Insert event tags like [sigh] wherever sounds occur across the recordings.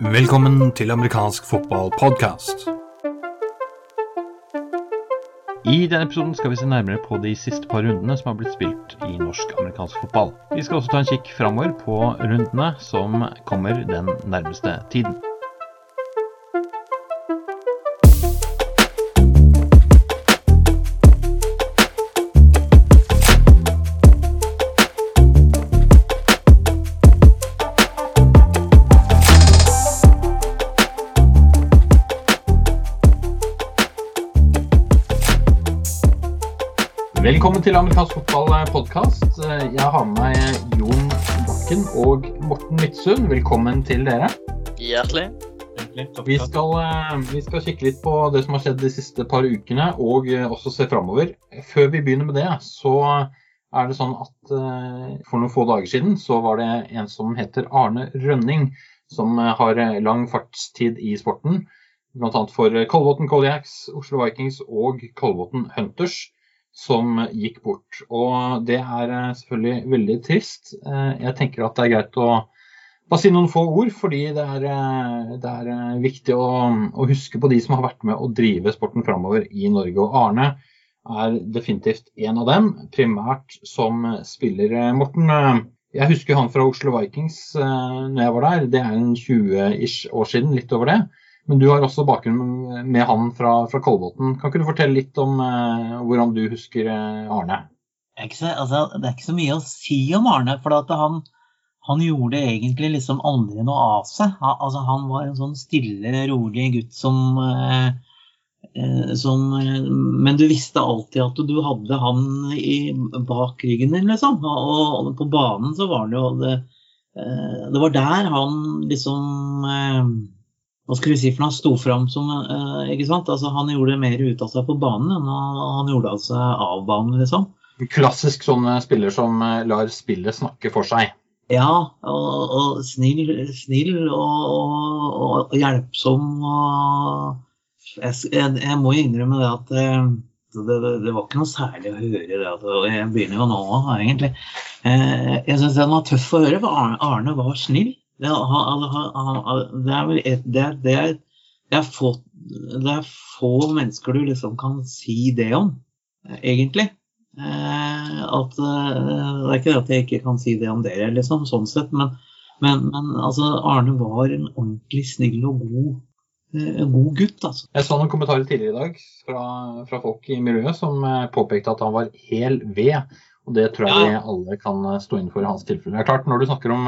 Velkommen til amerikansk fotballpodkast. I denne episoden skal vi se nærmere på de siste par rundene som har blitt spilt i norsk-amerikansk fotball. Vi skal også ta en kikk framover på rundene som kommer den nærmeste tiden. Velkommen til amerikansk fotballpodkast. Jeg har med meg Jon Bakken og Morten Midtsund. Velkommen til dere. Hjertelig. Vi skal, eh, vi skal kikke litt på det som har skjedd de siste par ukene, og eh, også se framover. Før vi begynner med det, så er det sånn at eh, for noen få dager siden så var det en som heter Arne Rønning, som har lang fartstid i sporten. Bl.a. for Kolbotn Colliacs, Oslo Vikings og Kolbotn Hunters som gikk bort. Og det er eh, selvfølgelig veldig trist. Eh, jeg tenker at det er greit å bare si noen få ord, fordi det er, eh, det er viktig å, å, huske på de som har vært med å drive sporten framover i Norge. Og Arne er definitivt en av dem, primært som spiller. Morten, jeg husker han fra Oslo Vikings når jeg var der. Det er en 20-ish år siden, litt over det. Men du har også bakgrunn med han fra, fra Kolbotn. Kan ikke du fortelle litt om eh, hvordan du husker eh, Arne? Så, altså, det er ikke så mye å si om Arne. For han, han, gjorde egentlig liksom aldri noe av seg. Han, altså, han var en sånn stille, rolig gutt som, eh, eh som eh, Men du visste alltid at du hadde han i, bak ryggen din, liksom. Og, og, på banen så var det jo det, det var der han liksom hva skal vi si, for han sto fram som eh, ikke sant? Altså, Han gjorde mer ut av seg på banen enn han gjorde av seg av banen, liksom. Klassisk sånn spiller som eh, lar spillet snakke for seg. Ja, og, og snill, snill og, og, og, hjelpsom. og jeg, jeg, må innrømme det at eh, det, det, det, var ikke noe særlig å høre det. Altså, jeg begynner jo nå, egentlig. Jeg syns den var tøff å høre, for Arne, Arne var snill. Det, er, det, er, det, er, det, er få, det er få mennesker du liksom kan si det om, egentlig. Eh, at, eh, det er ikke det at jeg ikke kan si det om dere, liksom, sånn sett, men, men, men altså, Arne var en ordentlig snill og god, eh, god gutt. Altså. Jeg så noen kommentarer tidligere i dag fra, fra folk i miljøet som påpekte at han var hel ved. Og det tror jeg ja. alle kan stå inn for i hans tilfelle. Det er klart, Når du snakker om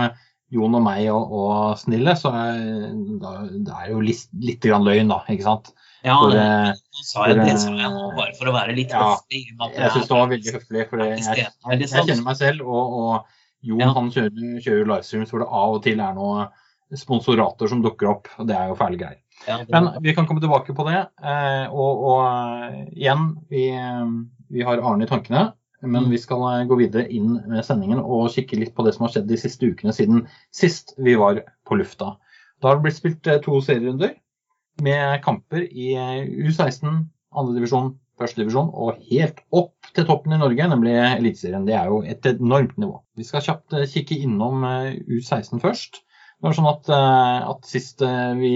Jon og meg og, og Snille, så er det er jo litt, litt grann løgn, da. Ikke sant? Ja, for, det, det, sa jeg, det sa jeg nå bare for å være litt ja, høflig. Jeg syns det var veldig høflig, for jeg, jeg, jeg, kjenner meg selv. Og, og Jon ja. han kjører, kjører livestreams hvor det av og til er noen sponsorater som dukker opp. og Det er jo fæle greier. Ja, Men vi kan komme tilbake på det. Eh, og, og igjen, vi, vi har Arne i tankene. Men vi skal eh, gå videre inn med sendingen og kikke litt på det som har skjedd de siste ukene siden sist vi var på lufta. Da har det blitt spilt eh, to serierunder med kamper i eh, U16, andredivisjon, førstedivisjon og helt opp til toppen i Norge, nemlig Eliteserien. Det er jo et enormt nivå. Vi skal kjapt kikke innom U16 først. Det var sånn at, at Sist vi,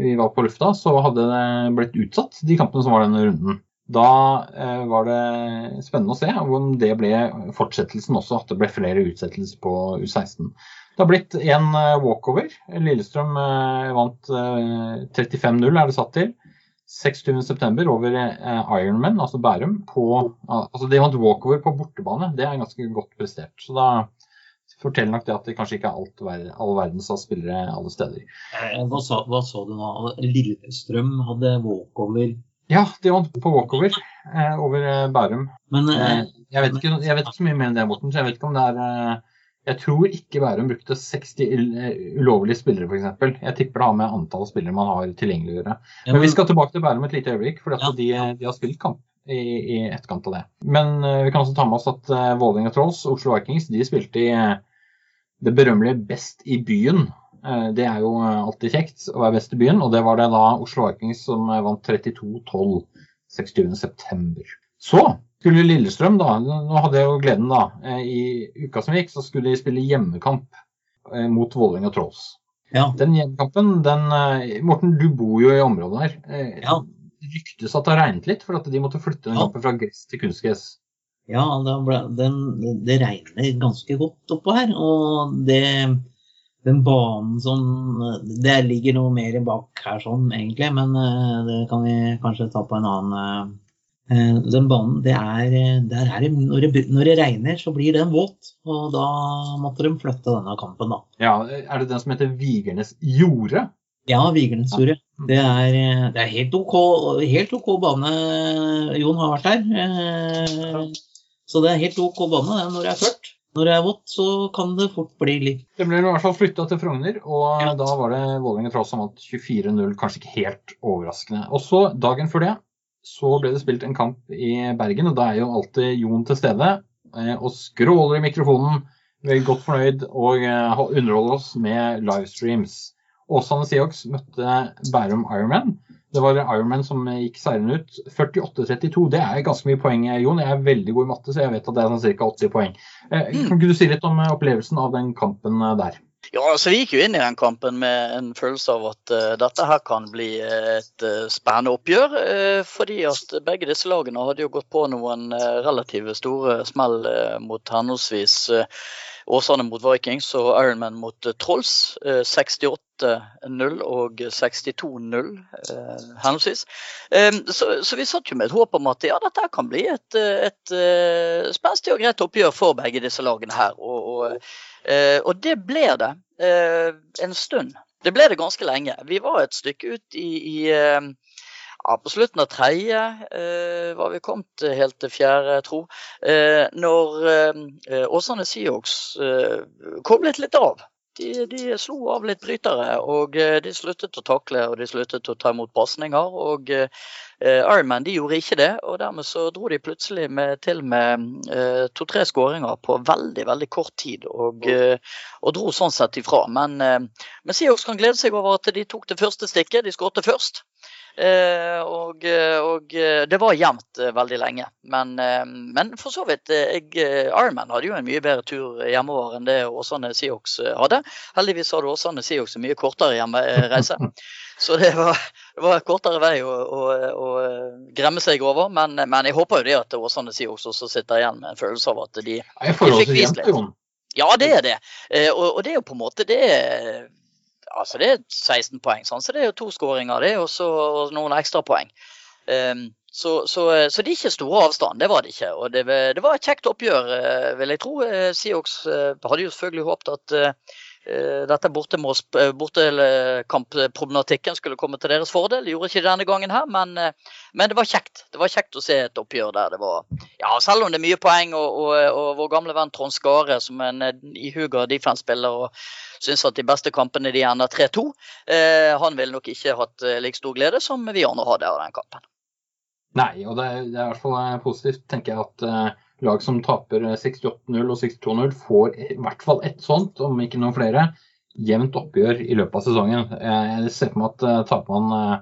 vi, var på lufta, så hadde det blitt utsatt, de kampene som var denne runden. Da eh, var det spennende å se om det ble fortsettelsen også, at det ble flere utsettelser på U16. Det har blitt én eh, walkover. Lillestrøm eh, vant 35-0, er det satt til. 26.9. over Ironman, altså Bærum. På, altså de vant walkover på bortebane. Det er ganske godt prestert. Så da forteller nok det at det kanskje ikke er alt, all verdens av spillere alle steder. Hva sa, hva sa du nå? Lillestrøm hadde walkover ja, de vant på walkover eh, over eh, Bærum. Men, eh, eh, jeg, vet ikke, jeg, vet ikke, så mye mer enn det, Morten. så Jeg vet ikke om det er eh, Jeg tror ikke Bærum brukte 60 ulovlige spillere, f.eks. Jeg tipper det har med antall spillere man har tilgjengelig å gjøre. Men, vi skal tilbake til Bærum et lite øyeblikk, for ja, de, de, har spilt kamp i, i etterkant av det. Men vi kan også ta med oss at Våling Vålerenga Trolls, Oslo Vikings, de spilte i det berømmelige Best i byen Eh, det er jo eh, alltid kjekt å være best i byen, og det var det da Oslo Vikings som eh, vant 32-12 26.9. Så skulle Lillestrøm, da, nå hadde jeg jo gleden da, i uka som gikk, så skulle de spille hjemmekamp mot Vålerenga Trolls. Ja. Den hjemmekampen, den Morten, du bor jo i området der. Ja. Det ryktes at det har regnet litt, for at de måtte flytte den kampen fra gress til kunstgress. Ja, det, ble, den, det regner ganske godt oppå her. Og det, den banen som Det ligger noe mer bak her sånn, egentlig, men det kan vi kanskje ta på en annen Eh, den banen, det er, der er det, når, det, når det regner, så blir den våt. Og da måtte de flytte denne kampen, da. Ja, Er det den som heter Vigernes jorde? Ja, Vigernes jorde. Det er, det er helt, OK, helt OK bane. Jon har vært der. Eh, så det er helt OK bane når det er tørt. Når det er vått, så kan det fort bli litt Det ble i hvert fall flytta til Frogner, og ja. da var det Vålerenga Tross som vant 24-0. Kanskje ikke helt overraskende. Og så, dagen før det, så ble det spilt en kamp i Bergen, og da er jo alltid Jon til stede eh, og skråler i mikrofonen. Veldig godt fornøyd og eh, underholder oss med livestreams. Åsane Seahawks møtte Bærum Ironman. Det var Ironman som gikk seirende ut. 48-32, det er ganske mye poeng, Jon. Jeg er veldig god i matte, så jeg vet at det er sånn ca. 80 poeng. Eh, mm. Kan du si litt om opplevelsen av den kampen der? Ja, altså Vi gikk jo inn i den kampen med en følelse av at uh, dette her kan bli et uh, spennende oppgjør. Uh, fordi at begge disse lagene hadde jo gått på noen relativt store smell mot henholdsvis Åsane mot Vikings og Ironman mot Trolls. 68-0 og 62-0 henholdsvis. Så, så, vi satt jo med et håp om at ja, dette kan bli et, et spenstig og greit oppgjør for begge disse lagene her. og, og Eh, og det ble det eh, en stund. Det ble det ganske lenge. Vi var et stykke ut i, i eh, ja, på slutten av tredje eh, var vi kommet helt til fjerde, tro. Eh, når eh, Åsane Seahawks eh, koblet litt av. De, de, slo av litt brytere, og de sluttet å takle og de sluttet å ta imot pasninger. Og Eh, Ironman de gjorde ikke det, og dermed så dro de plutselig med, til med eh, to-tre skåringer på veldig veldig kort tid. Og, eh, og dro sånn sett ifra. Men, eh, men Seahawks kan glede seg over at de tok det første stikket. De skåret først. Eh, og, og, det var jevnt veldig lenge. Men, men for så vidt jeg, Ironman hadde jo en mye bedre tur hjemover enn det Åsane Seahawks hadde. Heldigvis hadde Åsane Seahawks en mye kortere hjemreise. [laughs] Så det var, det var kortere vei å, å, å, gremme seg over. Men, men, jeg håper jo det at Åsane sier også sitter igjen med en følelse av at de, de fikk vist litt. Ja, det er det. Eh, og, og, det er jo på en måte det Altså det er 16 poeng, sånn, så det er jo to skåringer det, og så noen ekstrapoeng. Um, så, så, så, det er ikke store avstand, det var det ikke. Og det, det var et kjekt oppgjør, eh, vil jeg tro. Eh, Siox hadde jo selvfølgelig håpet at Eh, dette eh, bortekampproblematikken skulle komme til deres fordel. Gjorde ikke denne gangen her, men, eh, men, det var kjekt. Det var kjekt å se et oppgjør der det var Ja, selv om det er mye poeng, og, og, og vår gamle venn Trond Skare, som er en ihuga defense-spiller og syns at de beste kampene de ender 3-2, eh, han ville nok ikke hatt like stor glede som vi andre hadde av den kampen. Nei, og det det er i hvert fall positivt, tenker jeg, at lag som taper 68-0 og 62-0, får i hvert fall ett sånt, om ikke noen flere, jevnt oppgjør i løpet av sesongen. Jeg ser på meg at uh, taper man uh,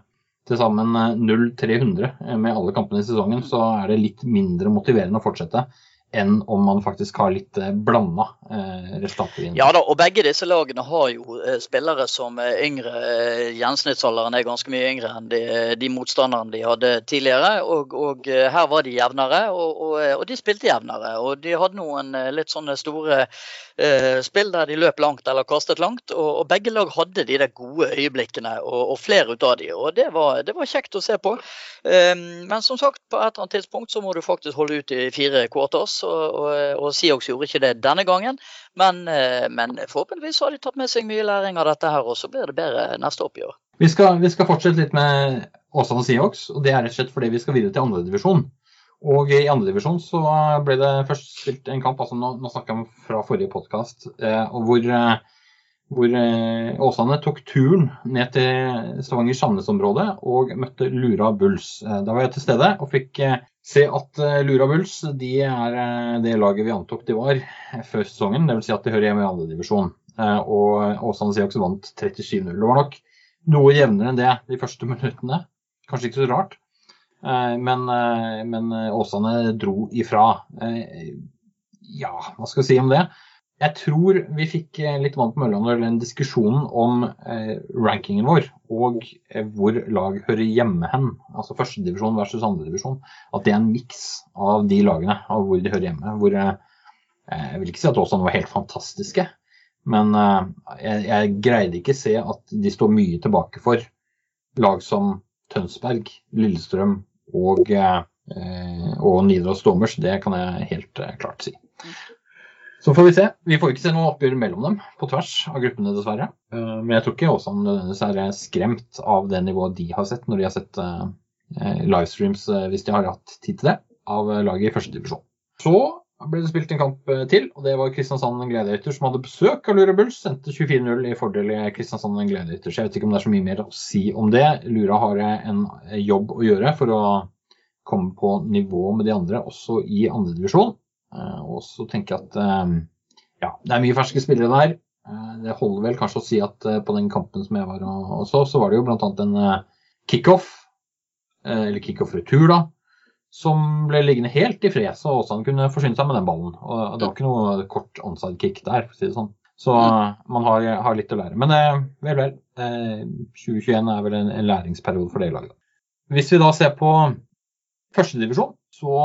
til sammen 0-300 med alle kampene i sesongen, så er det litt mindre motiverende å fortsette enn om man faktisk har litt eh, blanda eh, resultater. Ja da, og begge disse lagene har jo eh, spillere som er yngre. Gjennomsnittsalderen er ganske mye yngre enn de, de motstanderne de hadde tidligere. Og, og her var de jevnere, og, og, og, de spilte jevnere. Og de hadde noen litt sånne store spill der de løp langt eller kastet langt. Og, begge lag hadde de der gode øyeblikkene, og, flere ut av de, og det var, det var kjekt å se på. Um, men som sagt, på et eller annet tidspunkt så må du faktisk holde ut i fire quarters og, og, og Siox gjorde ikke det denne gangen. Men, eh, men, forhåpentligvis har de tatt med seg mye læring av dette her, og så blir det bedre neste oppgjør. Vi skal, vi skal fortsette litt med Åsane Siox, og det er rett og slett fordi vi skal videre til andredivisjon. Og i andredivisjon så ble det først spilt en kamp, altså nå, nå snakker jeg om fra forrige podkast, eh, hvor, eh, hvor eh, Åsane tok turen ned til Stavanger-Sandnes-området og møtte Lura Bulls. Eh, da var jeg til stede og fikk eh, se at uh, Lura Bulls de er det laget vi antok de var før sesongen. Dvs. Si at de hører hjemme i andredivisjon. Eh, og Åsane Seahawks vant 37-0. Det var nok noe jevnere enn det de første minuttene. Kanskje ikke så rart. Uh, men, men Åsane dro ifra. ja, hva skal vi si om det? jeg tror vi fikk eh, litt vann på mølla når gjelder diskusjonen om eh, rankingen vår og eh, hvor lag hører hjemme hen. Altså førstedivisjon versus andredivisjon. At det er en miks av de lagene, av hvor de hører hjemme. Hvor, eh, jeg vil ikke si at Åsane var helt fantastiske, men eh, jeg, jeg, greide ikke se at de står mye tilbake for lag som Tønsberg, Lillestrøm og, eh, og Nidaros Dommers. Det kan jeg helt klart si. Så får vi se. Vi får ikke se noe oppgjør mellom dem på tvers av gruppene, dessverre. Eh, men jeg tror ikke Åsan nødvendigvis er skremt av det nivået de har sett når de har sett eh, eh, livestreams, hvis de har hatt tid til det, av laget i første divisjon. Så ble det spilt en kamp til, og det var Kristiansand Gladiator som hadde besøk av Lura Bulls. Sendte 24-0 i fordel i Kristiansand Gladiator. Så jeg vet ikke om det er så mye mer å si om det. Lura har en jobb å gjøre for å komme på nivå med de andre, også i andredivisjon. Eh, og så tenker jeg at eh, ja, det er mye ferske spillere der. Eh, det holder vel kanskje å si at på den kampen som jeg var og så, så var det jo bl.a. en kickoff, eller kickoff-retur, da, som ble liggende helt i fred, så Åsan kunne forsyne seg med den ballen. Og det var ikke noe kort onside kick der, for å si det sånn. Så man har, har litt å lære. Men vel, vel. 2021 er vel en, en læringsperiode for det laget. Hvis vi da ser på førstedivisjon, så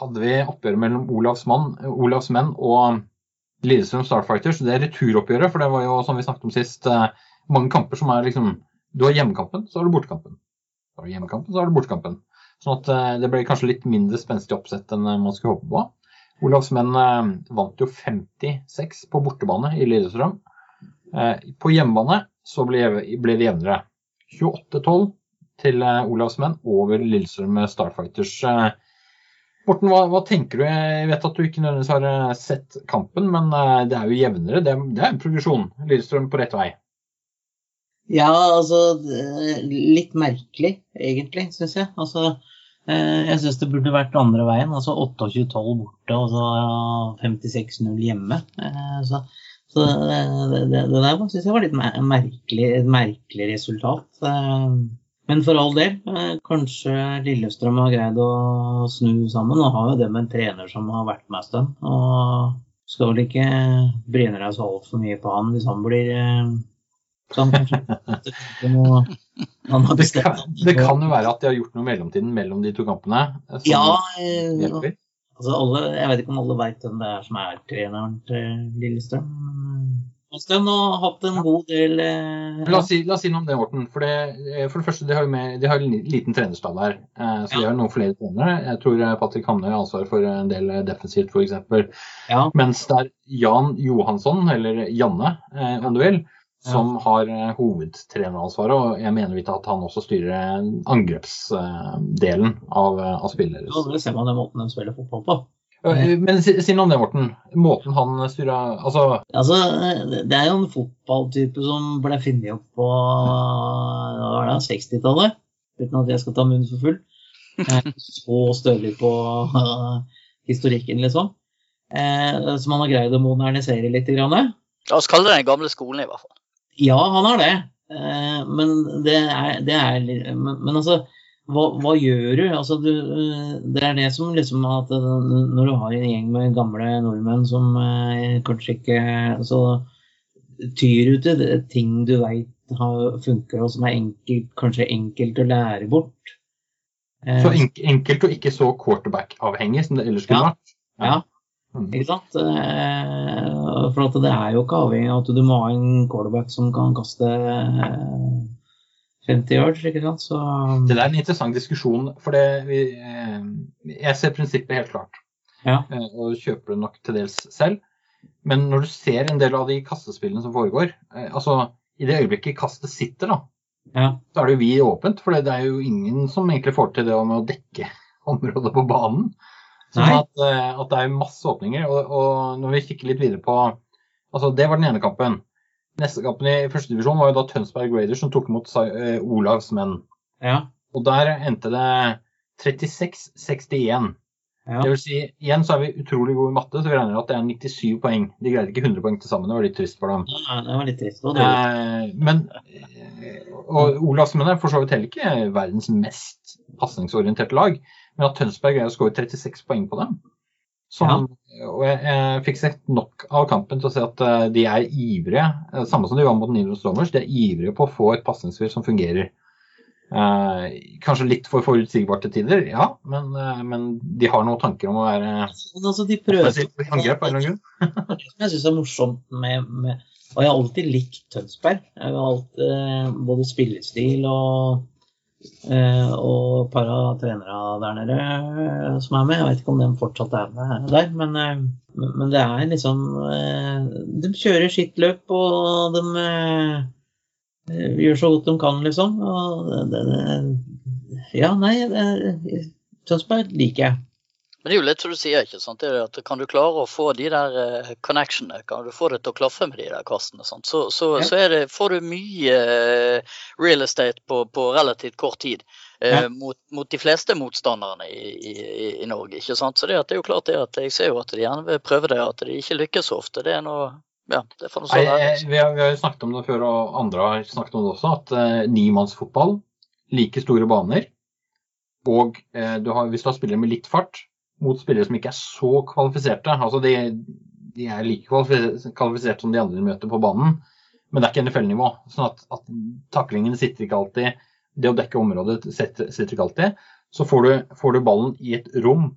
hadde vi oppgjøret mellom Olavs, mann, Olavs menn og Lillestrøm Starfighters. Det er returoppgjøret, for det var jo som vi snakket om sist, eh, mange kamper som er liksom Du har hjemmekampen, så har du bortekampen. Så har du hjemmekampen, så har du bortekampen. Sånn at eh, det ble kanskje litt mindre spenstig oppsett enn eh, man skulle håpe på. Olavs menn vant jo 56 på bortebane i Lillestrøm. På hjemmebane så ble det jevnere. 28-12 til Olavs menn over Lillestrøm Starfighters. Morten, hva, hva, tenker du? Jeg vet at du ikke nødvendigvis har eh, sett kampen, men eh, det er jo jevnere. Det, det er produksjon, Lillestrøm på rett vei. Ja, altså Litt merkelig, egentlig, syns jeg. Altså, eh, jeg syns det burde vært andre veien. Altså 28-12 borte og så 56-0 hjemme. Så, så det, det, det der syns jeg var litt merkelig, et merkelig resultat. Men for all del, eh, kanskje Lillestrøm har greid å snu sammen. Og har jo det med en trener som har vært med en stund. Og skal vel ikke bryne deg så altfor mye på han hvis han blir eh, sånn kanskje [laughs] noe, [laughs] han har bestemt. Det, det kan jo være at de har gjort noe i mellomtiden mellom de to kampene? Ja, eh, altså alle, jeg vet ikke om alle veit hvem det er som er treneren til Lillestrøm. Lillestrøm har hatt en god del eh, la, oss si, la, oss si, noe om det, Morten. For det, eh, for det første, de har, med, de har en liten trenerstall der. Eh, så ja. de har noen flere trenere. Jeg tror eh, Patrick Hamnøy har ansvar for en del eh, defensivt, f.eks. Ja. Mens det er Jan Johansson, eller Janne eh, om du vil, som ja. har hovedtreneransvaret. Og jeg mener ikke at han også styrer angrepsdelen av, av spillet Ja, det ser man den måten de spiller fotball på. Men si, noe om det, Morten. Måten han styrer altså... altså Det er jo en fotballtype som ble funnet opp på 60-tallet. Uten at jeg skal ta munnen for full. [laughs] Så stødig på uh, historikken, liksom. Eh, som han har greid å modernisere litt. Grann. La oss kalle det den gamle skolen, i hvert fall. Ja, han har det. Eh, men det er, det er men, men altså hva, hva, gjør du? Altså, du? Det er det som liksom at når du har en gjeng med gamle nordmenn som eh, kanskje ikke Så tyr du til ting du veit funker, og som er enkelt, kanskje enkelt å lære bort. Eh, så enkelt og ikke så quarterback-avhengig som det ellers kunne vært? Ja. ja. Mm. Ikke sant? For for det er jo ikke avhengig av at du må ha en quarterback som kan kaste 50 yards, ikke sant. Så... Det er en interessant diskusjon, for det, vi, eh, jeg ser prinsippet helt klart. Ja. Eh, og kjøper det nok til dels selv. Men når du ser en del av de kastespillene som foregår eh, altså I det øyeblikket kastet sitter, da, ja. så er det jo vi åpent. For det er jo ingen som egentlig får til det med å dekke [laughs] området på banen. Sånn at, at, det er masse åpninger. Og, og når vi kikker litt videre på Altså, det var den ene kampen. Neste kampen i første divisjon var jo da Tønsberg Raiders som tok imot uh, Olavs menn. Ja. Og der endte det 36-61. Ja. Det vil si, igjen så er vi utrolig gode i matte, så vi regner at det er 97 poeng. De greide ikke 100 poeng til sammen, det var litt trist for dem. Ja, det var litt trist. Eh, men, og Olavs menn er for så vidt heller ikke verdens mest pasningsorienterte lag, men at Tønsberg greier å skåre 36 poeng på dem, Som, ja. Og jeg, jeg, fikk sett nok av kampen til å se at uh, de er ivrige, uh, samme som de var mot Nino Stormers, de er ivrige på å få et pasningsspill som fungerer. Uh, kanskje litt for forutsigbart til tider, ja, men, men, de har noen tanker om å være altså, de prøver, angrep på en annen Det som jeg syns er morsomt med, med, Og jeg har alltid likt Tønsberg. Jeg har alltid både spillestil og Eh, og et par av trenerne der nede eh, som er med. Jeg vet ikke om de fortsatt er med der, men, eh, men det er liksom De kjører sitt løp, og de gjør så godt de kan, liksom. Og det, det, ja, nei, Tønsberg liker jeg. Men det er jo litt som du sier, ikke sant? at kan du klare å få de der uh, connectionene, kan du få det til å klaffe med de der kastene, så, så, ja. så det, får du mye uh, real estate på, på, relativt kort tid. Uh, ja. mot, mot, de fleste motstanderne i, i, i, Norge. ikke sant? Så det, det, er jo klart det at jeg ser jo at de gjerne vil prøve det, at de ikke lykkes så ofte. Det er noe ja, det får Nei, vi, har, vi har snakket om det før, og andre har snakket om det også, at eh, nimannsfotball, like store baner, og du har, hvis du har spillere med litt fart, mot spillere som ikke er så kvalifiserte. Altså de, de er like kvalifiserte som de andre de møter på banen, men det er ikke NFL-nivå. Sånn at, at taklingene sitter ikke alltid, det å dekke området sitter, sitter ikke alltid. Så får du, får du, ballen i et rom,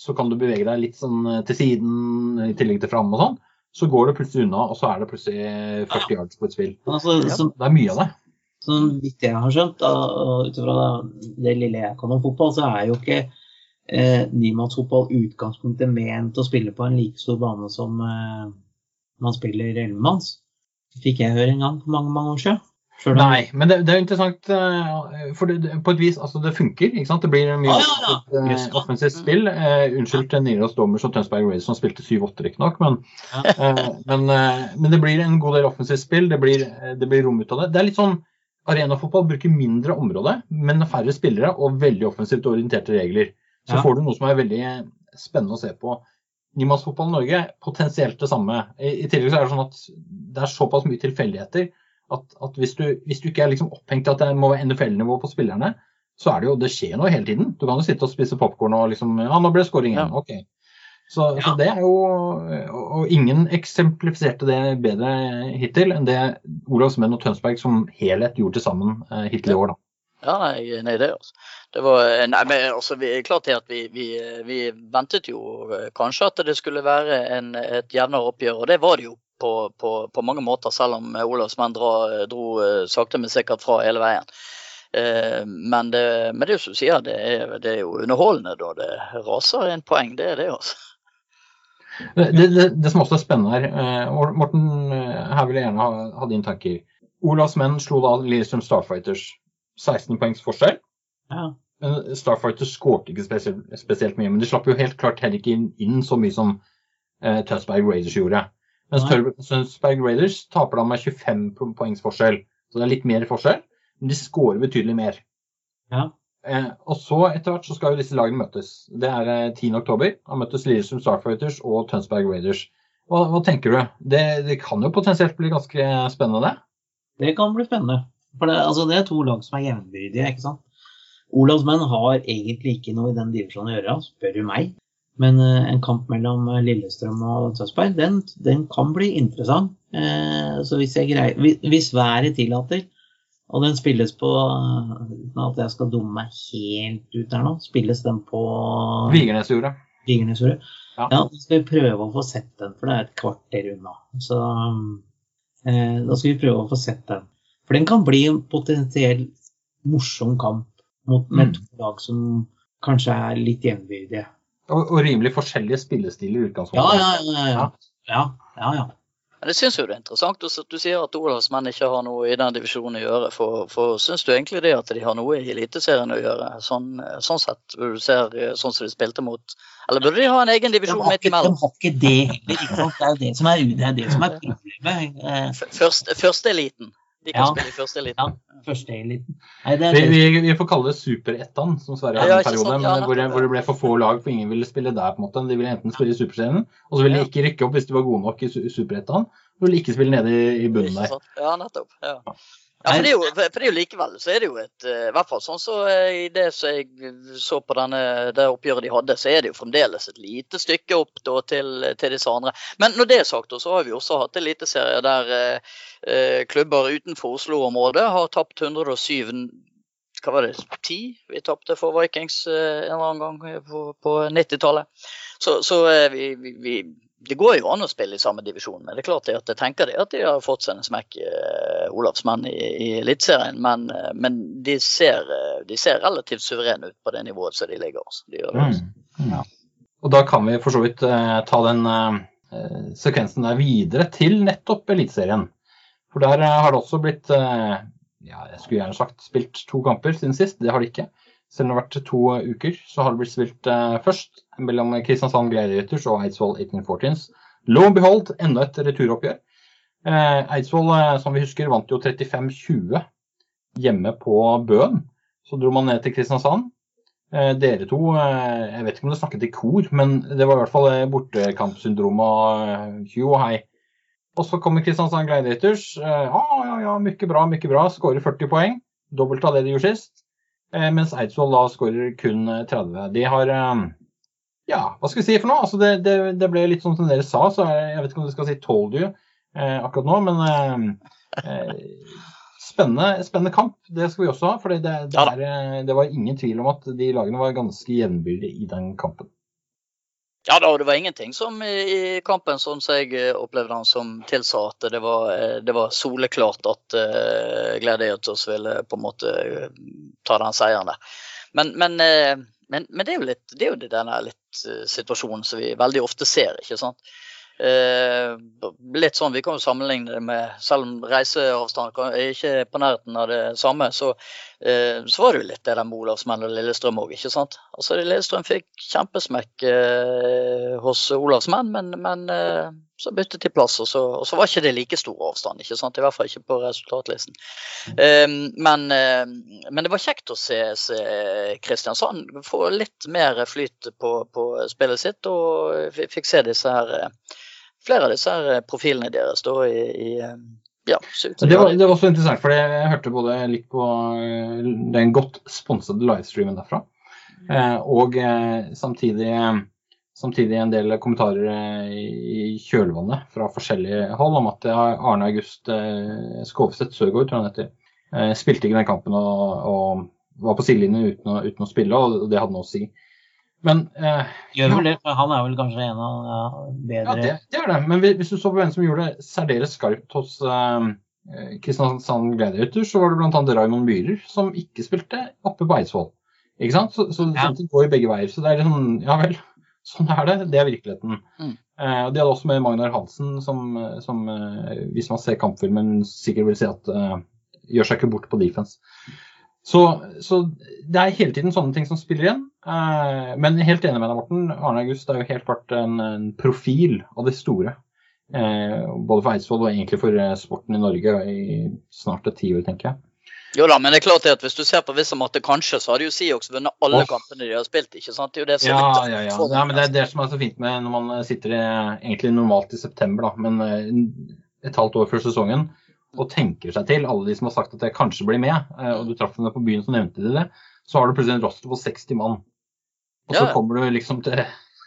så kan du bevege deg litt sånn til siden i tillegg til fram og sånn. Så går det plutselig unna, og så er det plutselig 40 yards på et spill. Altså, ja, det er mye av det. Sånn vidt jeg har skjønt, ut ifra det lille jeg kan om fotball, så er jo ikke eh, nimannsfotball utgangspunktet ment å spille på en like stor bane som eh, man spiller ellevemanns. Fikk jeg høre en gang for mange mange år siden. Nei, men det, det, er interessant, eh, for det, på et vis, altså det funker. ikke sant? Det blir mye ah, ja, ja. Uh, offensivt spill. Uh, unnskyld til Niros Dommers og Tønsberg Race som spilte 7-8 riktignok, men, uh, men, men det blir en god del offensivt spill. Det blir, det blir rom ut av det. Det er litt sånn Arenafotball bruker mindre område, men færre spillere og veldig offensivt orienterte regler. Så ja. får du noe som er veldig spennende å se på. Nimannsfotball i Norge, potensielt det samme. I, I, tillegg så er det sånn at det er såpass mye tilfeldigheter at, at hvis, du, hvis, du, ikke er liksom opphengt i at det må være NFL-nivå på spillerne, så er det jo Det skjer noe hele tiden. Du kan jo sitte og spise popkorn og liksom Ja, nå ble det scoring igjen. Ja. OK. Så, ja. så, det er jo Og ingen eksemplifiserte det bedre hittil enn det Olavsmenn og Tønsberg som helhet gjorde til sammen eh, hittil i år, da. Ja, nei, nei det, altså. det var nei, men altså, vi, klart at vi, vi, vi, ventet jo eh, kanskje at det skulle være en, et jevnere oppgjør, og det var det jo på, på, på mange måter, selv om Olavsmenn dro, dro eh, sakte, men sikkert fra hele veien. Eh, men det, men det som sier, det er, det er jo underholdende da det raser en poeng. Det er det, altså. Det, det, det, som også er spennende her, Morten, her vil jeg gjerne ha, ha dine tanker. Olavs menn slo da Lillestrøm Starfighters 16 poengs forskjell. Ja. Starfighter skårte ikke spesielt, spesielt, mye, men de slapp jo helt klart heller ikke inn, inn så mye som eh, Tønsberg Raiders gjorde. Mens Tønsberg Raiders taper da med 25 poengs forskjell. Så det er litt mer forskjell, men de skårer betydelig mer. Ja. Eh, og så etter hvert så skal jo disse lagene møtes. Det er eh, 10.10. Da møtes Lillestrøm Starfighters og Tønsberg Raiders. Hva, hva tenker du? Det, det, kan jo potensielt bli ganske spennende, det? Det kan bli spennende. For det, altså, det er to lag som er jevnbyrdige, ikke sant. Olavsmenn har egentlig ikke noe i den divisjonen å gjøre, spør du meg. Men uh, en kamp mellom eh, Lillestrøm og Tønsberg, den, den, kan bli interessant. Uh, så hvis, greier, hvis, hvis, været tillater, og den spilles på Uten at jeg skal dumme meg helt ut der nå, spilles den på Vigernesjordet. Vigernesjordet. Ja. ja, da skal vi prøve å få sett den, for det er et kvarter unna. Så uh, da skal vi prøve å få sett den. For den kan bli en potensielt morsom kamp mot, mm. to lag som kanskje er litt jevnbyrdige. Og, og, rimelig forskjellige spillestiler i utgangspunktet. Ja, ja, ja. ja, ja, ja. Men jeg syns jo det er interessant at du sier at Olavsmenn ikke har noe i den divisjonen å gjøre. For, for syns du egentlig det at de har noe i Eliteserien å gjøre, sånn, sånn sett? Du ser sånn som de spilte mot Eller burde de ha en egen divisjon midt imellom? De har ikke det heller. Det er jo det som er, det er, det som er [laughs] problemet. Første, førsteeliten. De kan ja. spille i første eliten. Ja, første eliten. vi, vi, vi, får kalle det Superettan, som Sverige hadde en periode. Sant, ja, hvor, det, hvor, det, ble for få lag, for ingen ville spille der. på en måte. De ville enten spille i Superserien, og så ville de ikke rykke opp hvis de var gode nok i Superettan. Og ville ikke spille nede i, i bunnen der. Ja, nettopp. Ja. Ja, for det, jo, for det, er jo, likevel så er det jo et I hvert fall sånn så i det som jeg så på denne, det oppgjøret de hadde, så er det jo fremdeles et lite stykke opp da, til, til, disse andre. Men når det er sagt, så har vi også hatt eliteserie der eh, klubber utenfor Oslo-området har tapt 107 hva var det, 10 vi tapte for Vikings en eller annen gang på, på 90-tallet. Så, så vi, vi, det går jo an å spille i samme divisjon, men det er klart at jeg tenker det at de har fått seg en smekk, uh, Olavsmenn, i, i Eliteserien. Men, uh, men de, ser, uh, de, ser, relativt suverene ut på det nivået som de ligger. Altså. De det, altså. mm. ja. Og da kan vi for så vidt ta den sekvensen der videre til nettopp Eliteserien. For der har det også blitt, ja, jeg skulle gjerne sagt spilt to kamper siden sist. Det har det ikke. Selv om det har vært to uker, så har det blitt spilt først mellom Kristiansand Gladiators og Eidsvoll 1814s. Lo and behold, enda et returoppgjør. Uh, Eidsvoll, uh, som vi husker, vant jo 35-20 hjemme på Bøen. Så dro man ned til Kristiansand. Dere to, jeg vet ikke om det snakket i kor, men det var i hvert fall bortekampsyndrom og tjo og hei. Og så kommer Kristiansand Gladiators. Ja, ja, ja, mye bra, mye bra. Skårer 40 poeng. Dobbelt av det de gjorde sist. Eh, mens Eidsvoll da skårer kun 30. Eh, de har eh, Ja, hva skal vi si for noe? Altså det, det, det, ble litt sånn som dere sa, så jeg vet ikke om du skal si 'told you' akkurat nå, men spennende, spennende, kamp. Det skal vi også ha. For det, det, var ingen tvil om at de lagene var ganske jevnbyrdige i den kampen. Ja da, og det var ingenting som i kampen sånn som jeg eh, opplevde den som tilsa at det var, eh, det var soleklart at uh, Gladiators ville på en måte ta den seieren der. Men, men, men, men det er jo litt, det er jo denne litt uh, situasjonen som vi veldig ofte ser, ikke sant. Eh, litt sånn, Vi kan jo sammenligne det med Selv om reiseavstand er ikke på nærheten av det samme, så, eh, så var det jo litt det med Olavsmenn og Lillestrøm òg. Altså, Lillestrøm fikk kjempesmekk eh, hos Olavsmenn, men, men eh, så byttet de plass, og så, og så, var ikke det like stor avstand. ikke sant? I hvert fall ikke på resultatlisten. Um, men, eh, men, det var kjekt å se, se Kristiansand få litt mer flyt på, på spillet sitt, og fikk se disse her flere av disse her eh, profilene deres da i, i eh, ja, det var, det var også interessant, for jeg hørte både litt på eh, den godt sponsede livestreamen derfra, og samtidig, samtidig, en del kommentarer i kjølvannet fra forskjellige hold om at Arne August Skovseth Søgaard, tror jeg han heter, spilte ikke den kampen og, og var på sidelinjen uten, uten, å spille, og det hadde noe å si. Men eh, Gjør vel det, for han er vel kanskje en av ja, bedre Ja, det, det, er det. Men hvis du så på hvem som gjorde det særdeles skarpt hos eh, Kristiansand Gladiator, så var det bl.a. Raymond Myhrer som ikke spilte oppe på Eidsvoll. Ikke sant? Så, så ja. det går i begge veier. Så det er litt sånn, Ja vel, sånn er det. Det er virkeligheten. Mm. Eh, de hadde også med Magnar Hansen, som, som eh, hvis man ser kampfilmen, sikkert vil si at uh, gjør seg ikke bort på defense. Så, så, det er hele tiden sånne ting som spiller igjen. Eh, men helt enig med deg, Morten. Arne August er jo helt klart en, en profil av det store. Eh, både for Eidsvoll og egentlig for eh, sporten i Norge i snart et tiår, tenker jeg. Jo da, men det er klart at hvis du ser på visse måter kanskje, så har de jo Siox vunnet alle oh. kampene de har spilt. ikke sant? Det er jo det som ja, ja, ja. ja, men det er det som er så fint med når man sitter i, egentlig normalt i september, da, men eh, et halvt år før sesongen og tenker seg til, alle de som har sagt at jeg kanskje blir med, eh, og du traff henne på byen, så nevnte de det, så har du plutselig en roster på 60 mann. Og så ja. kommer du liksom til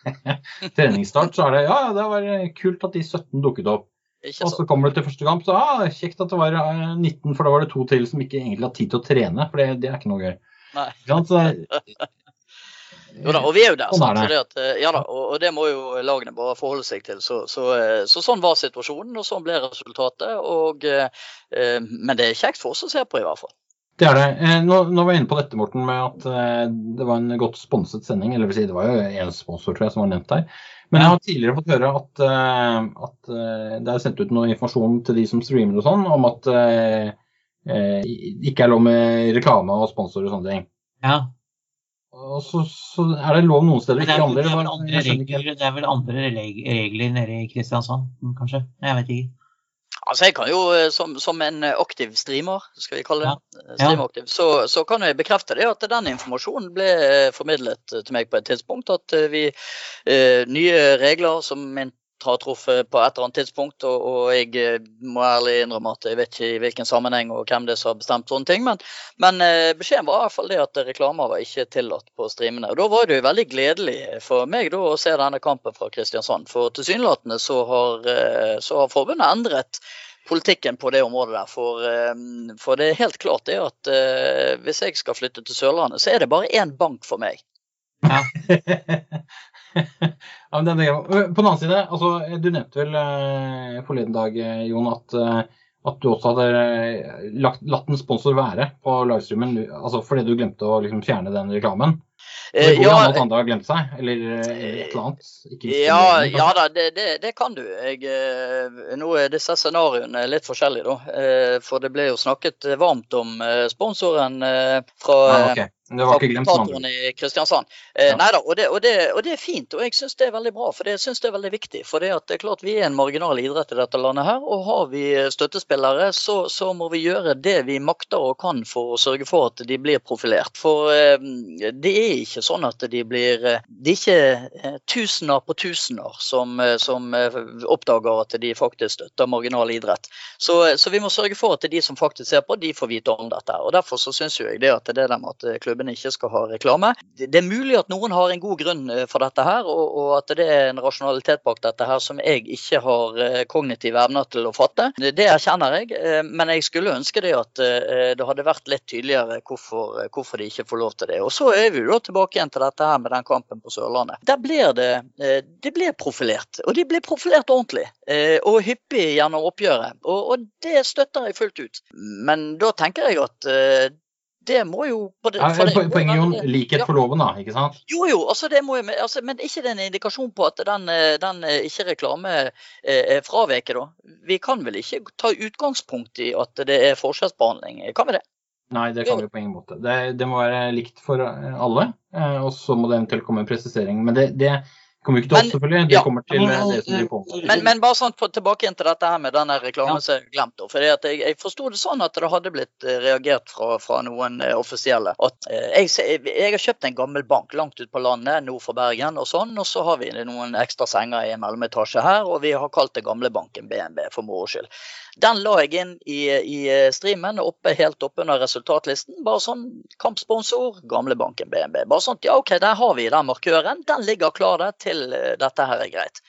[laughs] treningsstart, så er det ja, ja, det var kult at de 17 dukket opp. Og så kommer du til første kamp, så ah, kjekt at det var 19, eh, for da var det to til som ikke egentlig har tid til å trene, for det, det er ikke noe gøy. Nei. Så, [laughs] Jo da, og vi er jo der. Sånn sant? At, eh, ja da, og, og, det må jo lagene bare forholde seg til. Så, så, eh, så sånn var situasjonen, og sånn ble resultatet. Og, eh, men det er kjekt for oss å se på, i hvert fall. Det er det. Nå, nå var jeg inne på dette, Morten, med at det var en godt sponset sending. Eller vil si, det var jo én sponsor, tror jeg, som var nevnt her. Men jeg har tidligere fått høre at, at det er sendt ut noe informasjon til de som streamer og sånn, om at det ikke er lov med reklame og sponsor og sånne ting. Ja. Og så, så, er det lov noen steder, ikke andre. Det er, vel andre regler, det er vel andre regler nede i Kristiansand, kanskje? Jeg vet ikke. Altså jeg kan jo, eh, som, som en aktiv streamer, skal vi kalle det, ja. streamaktiv, så, så, kan jeg bekrefte det at den informasjonen ble eh, formidlet til meg på et tidspunkt. At eh, vi Nye regler som har truffet på et eller annet tidspunkt. Og, og, jeg eh, må ærlig innrømme at jeg vet ikke i hvilken sammenheng og hvem det er som har bestemt sånne ting. Men, men eh, beskjeden var i hvert fall det at reklamer var ikke tillatt på streamene. Og Da var det jo veldig gledelig for meg da, å se denne kampen fra Kristiansand. For tilsynelatende så har, eh, så har forbundet endret politikken på det området der. For, for det er helt klart det at hvis jeg skal flytte til Sørlandet, så er det bare én bank for meg. Ja. [laughs] [laughs] ja, men det På den annen side, altså, du nevnte vel eh, forleden dag, eh, Jon, at, uh, at du også hadde lagt, latt en sponsor være på livestreamen altså, fordi du glemte å liksom, fjerne den reklamen. Det går ja, an at andre har glemt seg, eller, et eller annet? ja, ja da, det, det, det, kan du. Jeg, nå er disse scenarioene litt forskjellige, da. For det ble jo snakket varmt om sponsoren fra ah, okay. Det var ikke glemt i Kristiansand. Eh, ja. Neida, og det, og, det, og det, er fint, og jeg syns det er veldig bra. For det syns det er veldig viktig. For det, det er klart vi er en marginal idrett i dette landet her. Og har vi støttespillere, så, så, må vi gjøre det vi makter og kan for å sørge for at de blir profilert. For eh, det er ikke sånn at de blir eh, Det er ikke eh, tusener på tusener som, eh, som oppdager at de faktisk støtter marginal idrett. Så, så, vi må sørge for at de som faktisk ser på, de får vite om dette. Og Derfor så syns jeg det at det der med at klubben klubbene ikke skal ha reklame. Det er mulig at noen har en god grunn eh, for dette her, og at det er en rasjonalitet bak dette her som jeg ikke har eh, kognitive evner til å fatte. Det erkjenner jeg, eh, men jeg skulle ønske det at det hadde vært litt tydeligere hvorfor, hvorfor de ikke får lov til det. Og Så er vi jo tilbake igjen til dette her med den kampen på Sørlandet. Der blir det, det ble profilert, og de ble profilert ordentlig. Og hyppig gjennom oppgjøret. Og, og det støtter jeg fullt ut. Men da tenker jeg at det må jo på det, for det, Poenget jo likhet for loven, da, ikke sant? Jo, jo, altså det må jo, altså, men ikke det en indikasjon på at den, den ikke reklame er fraveket, da? Vi kan vel ikke ta utgangspunkt i at det er forskjellsbehandling, kan vi det? Nei, det kan vi på ingen måte. Det, det må være likt for alle, eh, og så må det eventuelt komme en presisering. Men det, det kommer ikke til oss, selvfølgelig. De ja. kommer til det som de på. Men, men, bare sånn tilbake igjen til dette her med denne reklamen som jeg glemte. For jeg, jeg forsto det sånn at det hadde blitt eh, reagert fra, fra noen uh, offisielle. At jeg, jeg, har kjøpt en gammel bank langt ute på landet nord for Bergen, og sånn, og så har vi noen ekstra senger i en mellometasje her, og vi har kalt det gamlebanken BNB for moro skyld. Den la jeg inn i, i streamen, oppe, helt oppe under resultatlisten. Bare sånn kampsponsor, gamlebanken BNB. Bare sånn, ja OK, der har vi den markøren. Den ligger klar der til Eh, dette her er greit.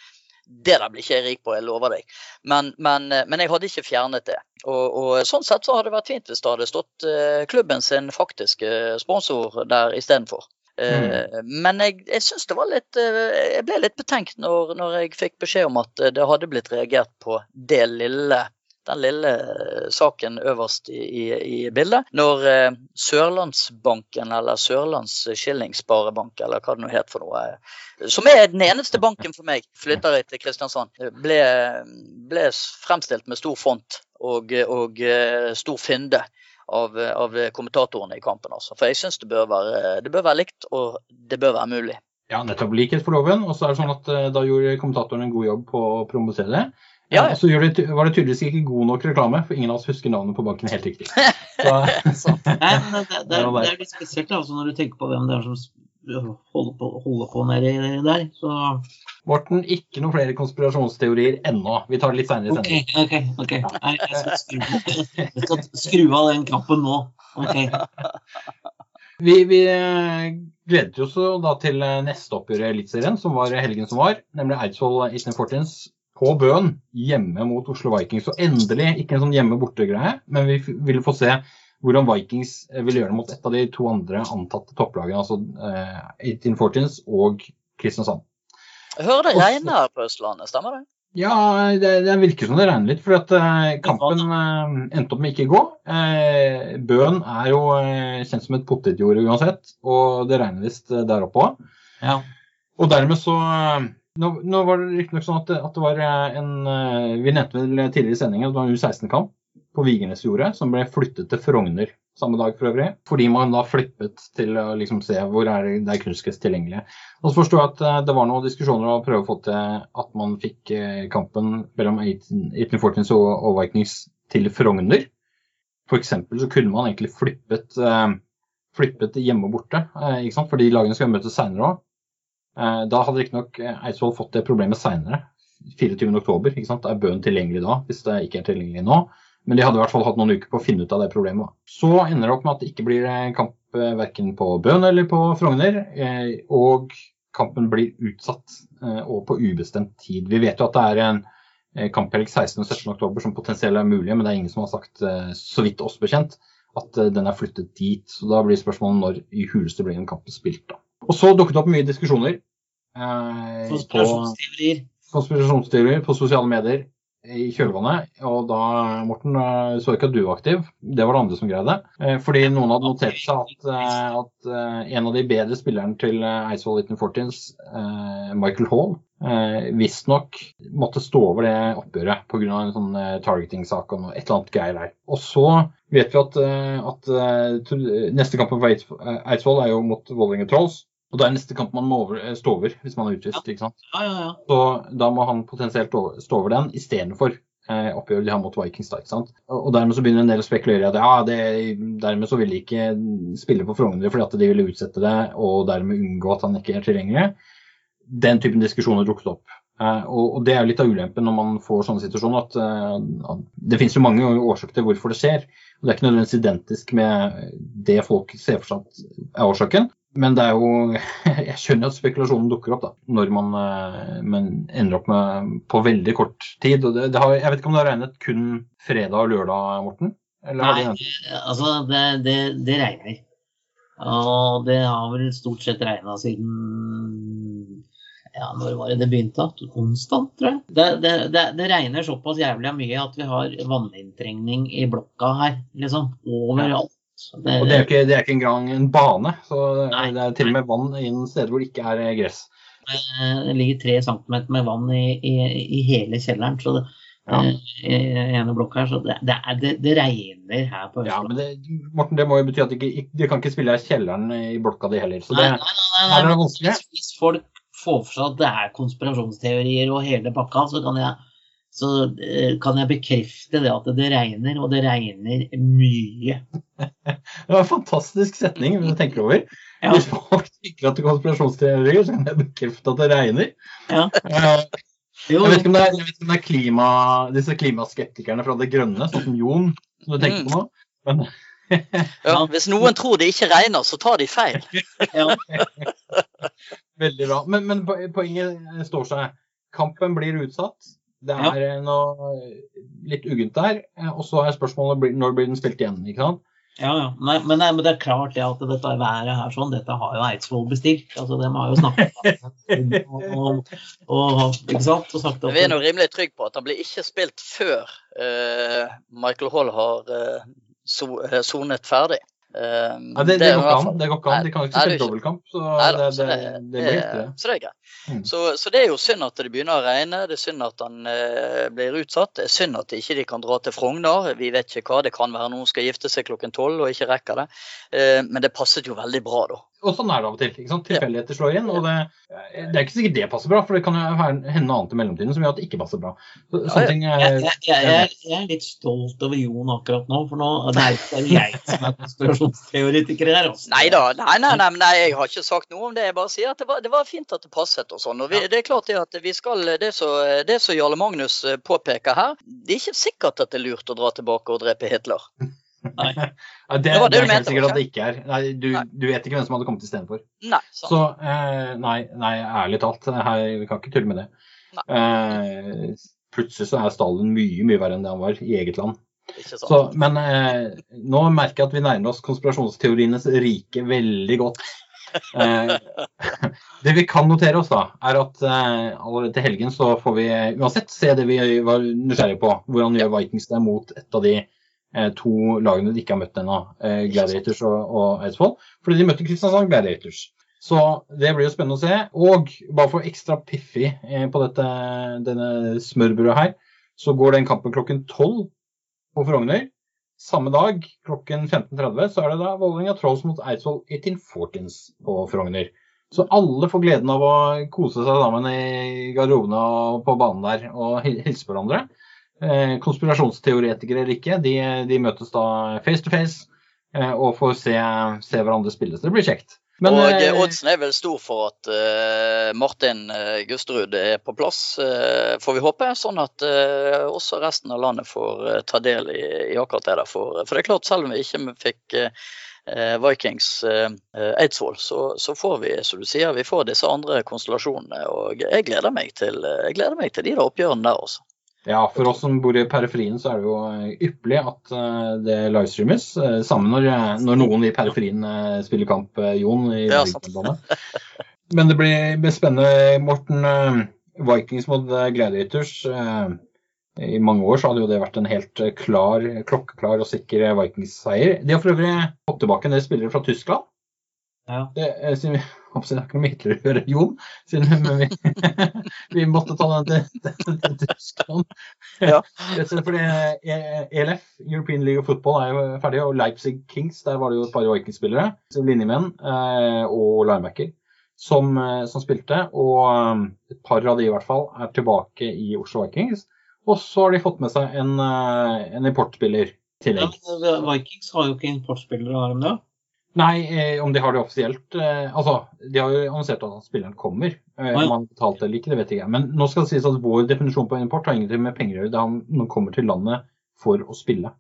Det der blir ikke jeg rik på, jeg lover deg. Men, men, eh, men jeg hadde ikke fjernet det. Og, og, sånn sett så hadde det vært fint hvis det hadde stått uh, klubben sin faktiske sponsor der istedenfor. Mm. Men jeg, jeg synes det var litt Jeg ble litt betenkt når, når jeg fikk beskjed om at det hadde blitt reagert på det lille den lille eh, saken øverst i, i, i bildet. Når eh, Sørlandsbanken, eller Sørlands Skillingssparebank, eller hva det nå het for noe, eh, som er den eneste banken for meg, flytter jeg til Kristiansand, ble, ble fremstilt med stor font og, og stor fynde. Av, av, kommentatorene i kampen. Altså. For jeg syns det, det, bør være likt, og det bør være mulig. Ja, nettopp likhet for loven. Og så er det sånn at Da gjorde kommentatoren en god jobb på å promotere det. Ja, ja. Så det, var det tydeligvis ikke god nok reklame, for ingen av oss husker navnet på banken helt riktig. Så, [laughs] [laughs] Nei, det, det, det, er litt spesielt altså, når du tenker på hvem det er som holder på, holder på nedi der. Så. Morten, ikke noen flere konspirasjonsteorier ennå. Vi tar det litt seinere i sendingen. Okay, okay, okay. Nei, jeg, skal skru, [laughs] jeg skal skru av den knappen nå. Okay. Vi, vi eh, gledet oss da til eh, neste oppgjør i Eliteserien, som var helgen som var. Nemlig Eidsvoll Isne Fortins på Bøen hjemme mot Oslo Vikings. Og endelig ikke en sånn hjemme-borte-greie, men vi vil få se hvordan Vikings eh, vil gjøre det mot et av de to andre antatte topplagene, altså eh, 18 Fortins og Kristiansand. Jeg hører det regner på Østlandet, stemmer det? Ja, det, det, virker som det regner litt. For at eh, kampen eh, endte opp med ikke å gå. Eh, Bøen er jo eh, kjent som et potetjord uansett, og det regner visst der oppe òg. Ja. Og dermed så nå, nå var det riktignok sånn at, at, det var eh, en eh, Vi nevnte vel tidligere i sendingen at det var en U16-kamp på Vigernesjordet som ble flyttet til Frogner samme dag for øvrig. Fordi man da flippet til å liksom se hvor er det er kunstgress tilgjengelig. Og så forsto jeg at eh, det var noen diskusjoner å prøve å få til at man fikk kampen mellom 1814 og, og til Frogner. F.eks. så kunne man egentlig flippet, flippet hjemme og borte, ikke sant? fordi lagene skal møtes seinere òg. Eh, da hadde riktignok eh, Eidsvoll fått det problemet seinere, 24.10. Er bøen tilgjengelig da, hvis det ikke er tilgjengelig nå? Men de hadde i hvert fall hatt noen uker på å finne ut av det problemet. Så ender det opp med at det ikke blir kamp verken på Bøen eller på Frogner. Og kampen blir utsatt og på ubestemt tid. Vi vet jo at det er en kamphelg 16. og 17. oktober som potensielt er mulig, men det er ingen som har sagt, så vidt oss bekjent, at den er flyttet dit. Så da blir spørsmålet når i huleste blir den kampen spilt. da. Og så dukket det opp mye diskusjoner. Konspirasjonsteorier. Konspirasjonsteorier på sosiale medier i kjølvannet. Og da, Morten, eh, så ikke at du var aktiv. Det var det andre som greide. Eh, fordi noen hadde notert seg at, eh, at en av de bedre spillerne til Eidsvoll 1914s, Michael Hall, visstnok måtte stå over det oppgjøret pga. en sånn targeting-sak og et eller annet greier der. Og så vet vi at, at neste kamp på Eidsvoll er jo mot Vålerenga Trolls. Og da er neste kamp man må over, stå over hvis man er utvist. ikke sant? Ja, ja, ja. Så da må han potensielt stå over den istedenfor eh, oppgjøret de har mot Vikings. da, ikke sant? Og dermed så begynner en del å spekulere i at ja, det, dermed så vil de ikke spille på Frogner fordi at de ville utsette det og dermed unngå at han ikke er tilgjengelig. Den typen diskusjoner dukket opp. Uh, og, og, Det er jo litt av ulempen når man får sånne situasjoner. at, uh, at Det finnes jo mange årsaker til hvorfor det skjer. og Det er ikke nødvendigvis identisk med det folk ser for seg er årsaken. Men det er jo [laughs] Jeg skjønner at spekulasjonen dukker opp da, når man uh, ender opp med på veldig kort tid. og det, det har, Jeg vet ikke om det har regnet kun fredag og lørdag, Morten? Nei, det altså det, det, det regner. Og det har vel stort sett regna siden ja, når var det det begynte? Onsdag, tror jeg. Det, det, det, det, regner såpass jævlig mye at vi har vanninntrengning i blokka her, liksom. Overalt. Det, og det er, ikke, det er ikke engang en bane, så nei, det er til og med vann innen steder hvor det ikke er gress. Det ligger tre centimeter med vann i, i, i hele kjelleren. så det, ja. i ene blokk her, så det, det, det, det, regner her på Østlandet. Ja, men det, Morten, det må jo bety at de, ikke, de kan ikke spille i kjelleren i blokka di heller. Så det, nei, nei, nei, nei, nei hvis, folk får for seg at det er konspirasjonsteorier og hele pakka, så kan jeg, så eh, kan jeg bekrefte det at det regner, og det regner mye. [laughs] det var en fantastisk setning hvis du tenker over. Ja. Hvis folk tenker at det er konspirasjonsteorier, så kan jeg bekrefte at det regner. Ja. Jeg vet ikke om det er, ikke om det er klima, disse klimaskeptikerne fra Det grønne, sånn som Jon, som du tenker på nå. Men, [laughs] ja, hvis noen tror det ikke regner, så tar de feil. [laughs] ja. Veldig bra. Men, men poenget står seg. Kampen blir utsatt. Det er ja. noe litt uggent der. Og så er spørsmålet når blir den spilt igjen. ikke sant? Ja, ja. Nei, men, men, det er klart det at dette været her sånn, dette har jo Eidsvoll bestilt. altså De har jo snakket om [laughs] ikke sant? Og sagt at, Vi er nå rimelig trygge på at han blir ikke spilt før uh, Michael Hall har uh, sonet ferdig. Um, ja, det, det, det, går ikke an. Det går ikke an. De kan ikke spille dobbeltkamp. Så, nei, det, så, det, blir ikke Så det er greit. Mm. Så, så, det er jo synd at det begynner å regne. Det er synd at han eh, blir utsatt. Det er synd at de ikke kan dra til Frogner. Vi vet ikke hva. Det kan være noen skal gifte seg klokken tolv og ikke rekker det. Eh, men det passet jo veldig bra, da. Og sånn er det av og til. ikke sant? Tilfeldigheter slår inn. og det, det, er ikke sikkert det passer bra, for det kan jo hende noe annet i mellomtiden som gjør at det ikke passer bra. Så, ja, jeg, jeg, jeg, jeg, er litt stolt over Jon akkurat nå, for nå det er ikke jeg som er konspirasjonsteoretiker her. Også. Altså. Nei da, nei, nei, nei, nei, jeg har ikke sagt noe om det. Jeg bare sier at det var, det var fint at det passet og sånn. og vi, Det er klart det at vi skal, det som Jarle Magnus eh, påpeker her, det er ikke sikkert at det er lurt å dra tilbake og drepe Hitler. Nei. [laughs] det, det, var det, det er helt sikkert at det ikke er. Nei, du, nei. du, vet ikke hvem som hadde kommet istedenfor. Nei, så eh, nei, nei, ærlig talt, her, vi kan ikke tulle med det. Eh, plutselig så er Stalin mye mye verre enn det han var i eget land. Så, men eh, nå merker jeg at vi nærmer oss konspirasjonsteorienes rike veldig godt. Eh, [laughs] det vi kan notere oss, da, er at eh, allerede til helgen så får vi uansett se det vi var nysgjerrige på. Hvordan gjør Vikings det mot et av de to lagene de ikke har møtt ennå, eh, Gladiators og, og Eidsvoll. Fordi de møtte Kristiansand Gladiators. Så det blir jo spennende å se. Og bare for ekstra piffig eh, på dette, denne smørbrødet her, så går den kampen klokken 12 på Frogner. Samme dag klokken 15.30 så er det da Vålerenga Trolls mot Eidsvoll 1814s på Frogner. Så alle får gleden av å kose seg sammen i garderobene og på banen der og hilse hverandre. Eh, konspirasjonsteoretikere eller ikke, de, de, møtes da face to face eh, og får se, se hverandre spille. Så det blir kjekt. Men, og eh, oddsen er vel stor for at uh, Martin uh, Gusterud er på plass, uh, får vi håpe. Sånn at også resten av landet får ta del i, i, akkurat det der. For, for, det er klart, selv om vi ikke fikk Vikings Eidsvoll, så, så, får vi, som du sier, vi får disse andre konstellasjonene. Og jeg gleder meg til, jeg gleder meg til de da oppgjørene der, også. Ja, for oss som bor i periferien, så er det jo ypperlig at eh, det livestreames. Sammen når, eh, når noen i periferien spiller kamp, Jon. i ja, Men det blir spennende. Morten, Vikings mot Gladiators. I mange år så hadde jo det vært en helt klar, klokkeklar og sikker Vikings-seier. De har for øvrig fått tilbake en del spillere fra Tyskland. Ja. Det, siden vi, [laughs] er med Hitler å gjøre, Jon, siden vi, [laughs] vi, måtte ta den til Tyskland. Ja. [laughs] Fordi ELF, European League of Football, er jo ferdig, og Leipzig Kings, der var det jo et par Vikings-spillere, linjemenn eh, og linebacker, som, eh, som, spilte. Og eh, et par av de i hvert fall er tilbake i Oslo Vikings. Og så har de fått med seg en, en importspiller i tillegg. Ja, Vikings har jo ikke importspillere, har de det? Nei, eh, om de har det offisielt eh, Altså, de har jo annonsert at spilleren kommer. Eh, om han betalte eller ikke, det vet jeg ikke. Men nå skal det sies at vår definisjon på import har ingenting med penger å gjøre. Det er han kommer til landet for å spille.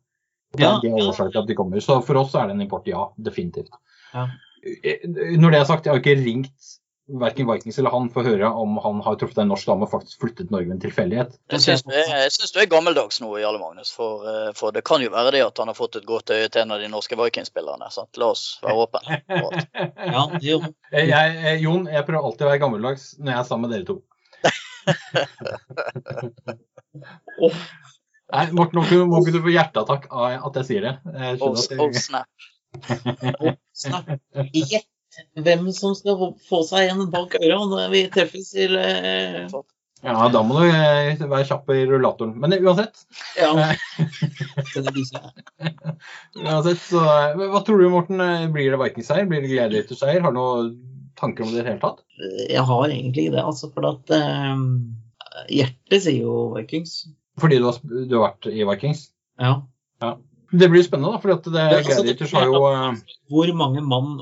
Det er, det er årsaken til at de kommer. Så for oss er det en import, ja. Definitivt. Ja. Eh, når det er sagt, jeg har ikke ringt verken Vikings eller han får høre om han har truffet en norsk dame og faktisk flyttet til Norge ved en tilfeldighet. Jeg syns du er gammeldags nå, Jarle Magnus. For, eh, for, det kan jo være det at han har fått et godt øye til en av de norske Vikings-spillerne. La oss være åpne. [laughs] ja, jo. Jeg, Jon, jeg prøver alltid å være gammeldags når jeg er sammen med dere to. [laughs] Nei, Morten, må ikke du få hjerteattakk av at jeg sier det. Jeg oh, oh, snap. oh, snap. Hvem som skal få seg en bak øra når vi treffes til eh... Ja, da må du eh, være kjapp i rullatoren. Men uansett. Ja. [laughs] uansett, så Hva tror du, Morten? Blir det Vikings-seier? Blir det Gladiator-seier? Har du noen tanker om det i det hele tatt? Jeg har egentlig det, altså. For at eh, hjertet sier jo Vikings. Fordi du har, du har vært i Vikings? Ja. ja. Det blir spennende, da. For det, det altså, Gladiators har jo. Hvor mange mann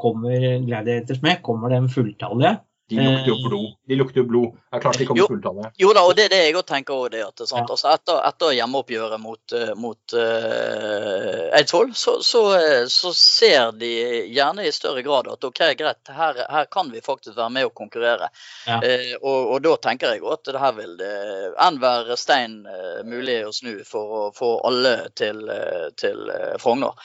kommer Gladiators med? Kommer de fulltallige? De lukter jo blod. De lukter jo blod. Det er klart de kommer fullt av det. Jo da, og det er det jeg òg tenker òg. Ja. Altså etter, etter hjemmeoppgjøret mot, eh, mot uh, Eidsvoll, så, så, så, ser de gjerne i større grad at OK, greit, her, her kan vi faktisk være med og konkurrere. Ja. Uh, og, og, da tenker jeg at det her vil det enn være stein uh, mulig å snu for å få alle til, til Frogner.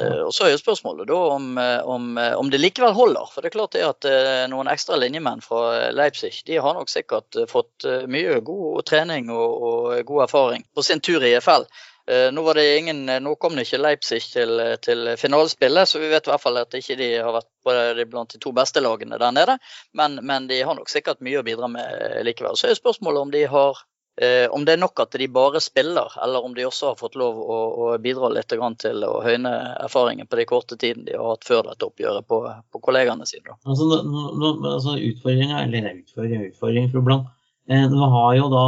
Uh, og Så er jo spørsmålet da om, eh, om, eh, om, det likevel holder. For det er klart det at noen ekstra linjemenn fra Leipzig de har nok sikkert fått mye god trening og, og, god erfaring på sin tur i EFL. Nå, ingen, nå, kom det ikke Leipzig til, til finalespillet, så vi vet i hvert fall at ikke de har vært blant de to beste lagene der nede. Men, men de har nok sikkert mye å bidra med likevel. Så er spørsmålet om de har Eh, om det er nok at de bare spiller, eller om de også har fått lov å, å bidra litt til å høyne erfaringen på de korte tiden de har hatt før dette oppgjøret på, på kollegaene sine. Altså, altså Utfordringa, eller utfordring, utfordring for blant. Eh, du har jo da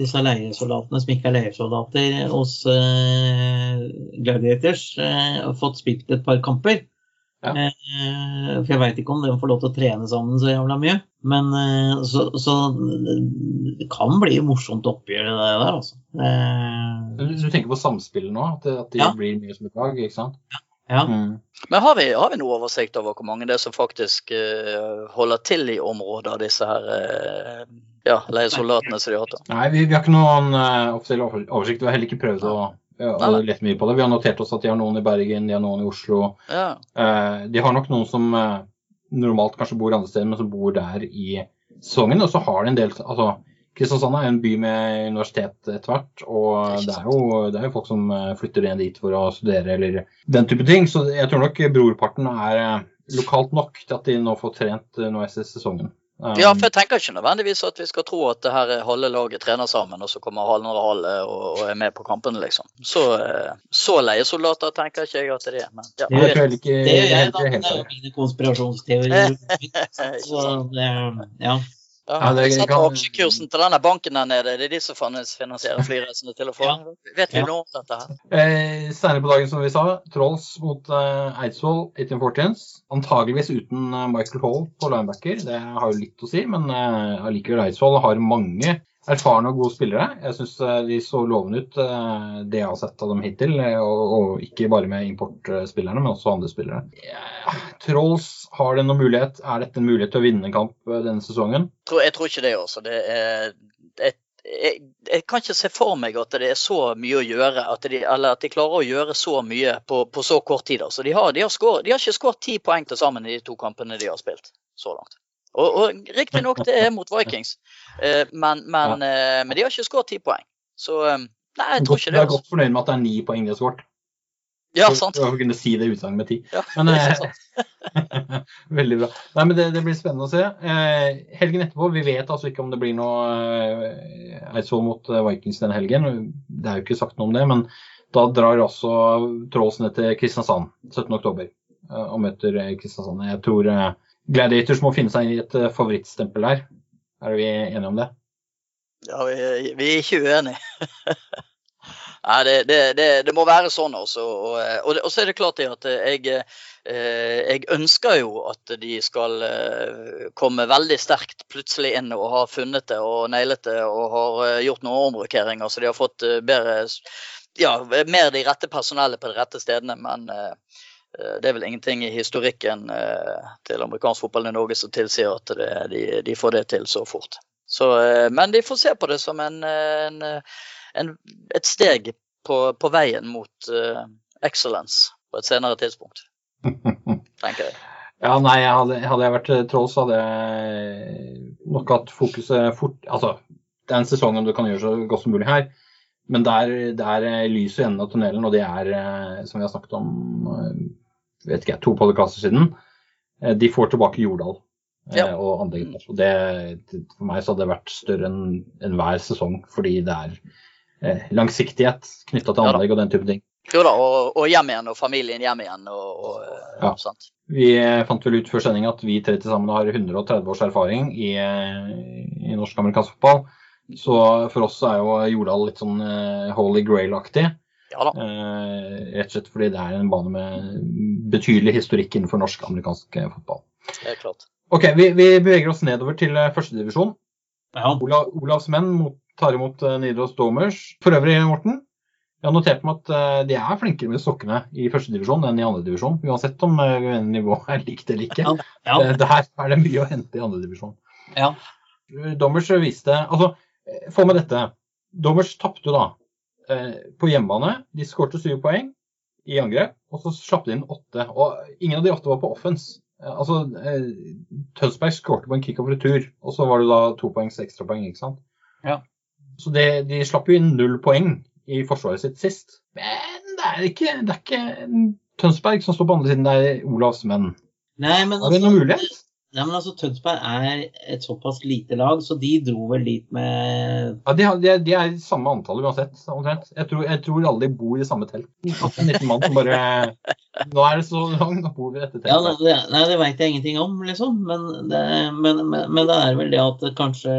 disse leiesoldatene som ikke er leiesoldater hos eh, Gladiators, eh, fått spilt et par kamper. Ja. Eh, for jeg veit ikke om de får lov til å trene sammen så jævla mye. Men eh, så, så det kan bli morsomt oppgjør, det der, altså. Eh, du tenker på samspillet nå? At, at de ja. blir mye som et lag, ikke sant? Ja. Mm. Men har vi, har vi, noe oversikt over hvor mange det er som faktisk uh, holder til i området av disse her uh, ja, leiesoldatene som de har hatt? Nei, vi, vi, har ikke noen uh, offisiell oversikt. Vi har heller ikke prøvd å ja, og lett mye på det. Vi har notert oss at de har noen i Bergen, de har noen i Oslo. Ja. Eh, de har nok noen som eh, normalt kanskje bor andre steder, men som bor der i sesongen. Og så har de en del altså, Kristiansand er en by med universitet etter hvert, og det er, jo, det er, jo, folk som eh, flytter ned dit for å studere eller den type ting. Så jeg tror nok brorparten er lokalt nok til at de nå får trent nå i sesongen. Um, ja, for jeg tenker ikke nødvendigvis at vi skal tro at det her halve laget trener sammen, og så kommer halve halve og, og, er med på kampene, liksom. Så, eh, så leiesoldater tenker ikke jeg at det er. Men, ja. Det, er ikke, det er. Det er jo mine konspirasjonsteorier. [laughs] så det, ja. Ja, ja, Sett kan... aksjekursen til denne banken der nede, det er de som finansierer flyreisene til og fra. Ja. Vet vi ja. noe om dette her? Eh, senere på dagen, som vi sa, Trolls mot eh, Eidsvoll 1814s. Antageligvis uten eh, Michael Hall på linebacker, det har jo litt å si. Men eh, allikevel, Eidsvoll har mange erfarne og gode spillere. Jeg syns eh, de så lovende ut, eh, det jeg har sett av dem hittil. Eh, og, og ikke bare med importspillerne, men også andre spillere. Ja, Trolls, har det noen mulighet? Er dette en mulighet til å vinne en kamp denne sesongen? Jeg tror, jeg tror ikke det også. Det er, jeg, jeg, jeg, kan ikke se for meg at det er så mye å gjøre, at de, eller at de klarer å gjøre så mye på, på så kort tid. Altså, de, har, de, har skår, de har ikke skåret ti poeng til sammen i de to kampene de har spilt så langt. Og, og Riktignok det er mot Vikings, eh, men, men, ja. Eh, men, de har ikke skåret ti poeng. Så eh, nei, jeg tror ikke det. Du er godt fornøyd med at det er ni poeng de har skåret? Ja, sant. For å kunne si det utsagnet med ti. Ja, men, [laughs] veldig bra. Nei, men det, det, blir spennende å se. Eh, helgen etterpå, vi vet altså ikke om det blir noe eh, Eidsvoll mot Vikings denne helgen. Det er jo ikke sagt noe om det, men da drar også Trålsen ned til Kristiansand 17.10 og møter Kristiansand. Jeg tror Gladiators må finne seg i et eh, favorittstempel her. Er vi enige om det? Ja, vi, vi er ikke uenige. [laughs] Nei, det, det, det, det, må være sånn også. Og, og, og, så er det klart at jeg, eh, jeg ønsker jo at de skal eh, komme veldig sterkt plutselig inn og ha funnet det og nailet det og har gjort noen omrokeringer så de har fått bedre ja, mer de rette personellet på de rette stedene. Men Eh, det er vel ingenting i historikken eh, til amerikansk fotball i Norge som tilsier at det, de, de, får det til så fort. Så, eh, men de får se på det som en, en, en, et steg på, på veien mot excellence på et senere tidspunkt, [laughs] tenker jeg. Ja, nei, hadde, hadde jeg vært troll, så hadde jeg nok hatt fokuset fort Altså, det er en sesong du kan gjøre så godt som mulig her. Men det er, det er lys i enden av tunnelen, og det er, som vi har snakket om vet ikke, to podkaster siden. Eh, de får tilbake Jordal eh, ja. og anlegget. Og det, for meg så hadde det vært større enn enhver sesong, fordi det er eh, langsiktighet knytta til anlegg og den type ting. Jo da, og, og, hjem igjen, og familien hjem igjen. og, og ja. sant. Vi fant vel ut før sending at vi tre til sammen har 130 års erfaring i, i norsk-amerikansk fotball. Så for oss er jo Jordal litt sånn Holy Grail-aktig. Ja da. Eh, rett og slett fordi det er en bane med betydelig historikk innenfor norsk-amerikansk eh, fotball. Det er klart. Ok, Vi, vi beveger oss nedover til uh, førstedivisjon. Ja. Olav, Olavs menn mot, tar imot uh, Nidaros Domers. For øvrig, Morten, jeg har notert meg at uh, de er flinkere med sokkene i førstedivisjon enn i andredivisjon. Uansett om uh, nivået er likt eller ikke. Ja. Ja. Uh, der er det mye å hente i andredivisjon. Ja. Dommers viste Altså, få med dette. Dommers tapte da Eh, på hjemmebane. De skårte syv poeng i angrep, og så slapp de inn åtte. Og ingen av de åtte var på offense. Eh, altså, eh, Tønsberg skårte på en kickoff retur, og så var det da to poengs ekstrapoeng. ikke sant? Ja. Så det, de slapp jo inn null poeng i forsvaret sitt sist. Men det er ikke, det er ikke Tønsberg som står på andre siden, det er Olavs menn. Nei, men Har vi noen altså, mulighet? Nei, men altså Tønsberg er et såpass lite lag, så de dro vel dit med Ja, De, de, er, de er i samme antall uansett, omtrent. Jeg tror, jeg tror alle de bor i samme telt. 19 mann som bare Nå er det så langt, nå bor vi i dette teltet. Ja, det, nei, det veit jeg ingenting om, liksom. Men det, men, men, men det, er vel det at kanskje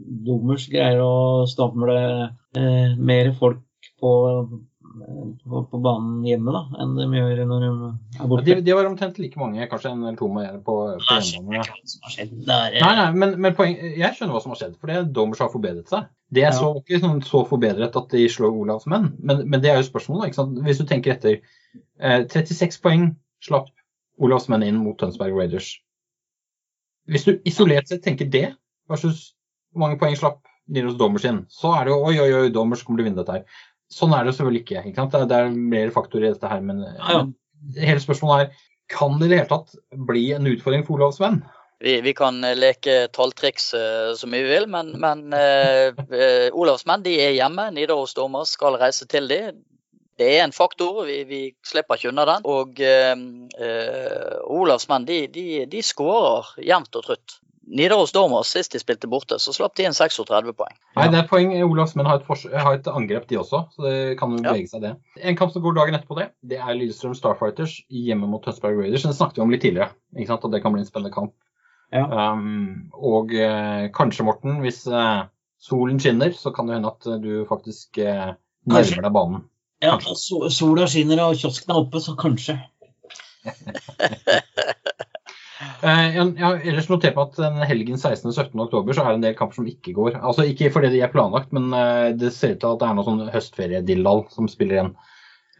Dommers greier å stamle eh, mer folk på på, på, banen hjemme da, enn de gjør når de er borte. Ja, de, de, var omtrent like mange, kanskje en eller to mer på, på hjemmebane. Nei, nei, men, men poeng, jeg skjønner hva som har skjedd, for det Domers har forbedret seg. Det er ja. så, ikke sånn, så forbedret at de slår Olavs menn, men, men, det er jo spørsmålet. ikke sant? Hvis du tenker etter. Eh, 36 poeng slapp Olavs menn inn mot Tønsberg Raiders. Hvis du isolert sett tenker det versus hvor mange poeng slapp Niros Dommers inn, så er det jo oi, oi, oi, Dommers kommer til å vinne dette her. Sånn er det selvfølgelig ikke. ikke sant? Det er mer faktorer i dette her. Men, ja, ja. men hele spørsmålet er kan det i det hele tatt bli en utfordring for Olavs venn? Vi, vi, kan eh, leke talltriks uh, så mye vi vil, men, men uh, uh, Olavs menn de er hjemme. Nidaros dommer skal reise til dem. Det er en faktor, vi, vi slipper ikke unna den. Og Olavs menn de, de, de skårer jevnt og trutt. Nidaros Dormers, sist de spilte borte, så slapp de inn 36 poeng. Nei, det er poeng. Olavs men har et, har et angrep, de også. Så det kan jo bevege seg, det. En kamp som går dagen etterpå det, det er Lillestrøm Starfighters hjemme mot Tønsberg Raiders. Den snakket vi om litt tidligere, ikke sant? og det kan bli en spennende kamp. Ja. Um, og uh, kanskje, Morten, hvis uh, solen skinner, så kan det hende at du faktisk uh, nærmer deg banen. Ja, sola skinner og kiosken er oppe, så kanskje. [laughs] [laughs] jeg har ellers notert meg at den helgen 16. og 17. oktober så er det en del kamper som ikke går. Altså Ikke fordi de er planlagt, men det ser ut til at det er noe sånn høstferiedillal som spiller igjen.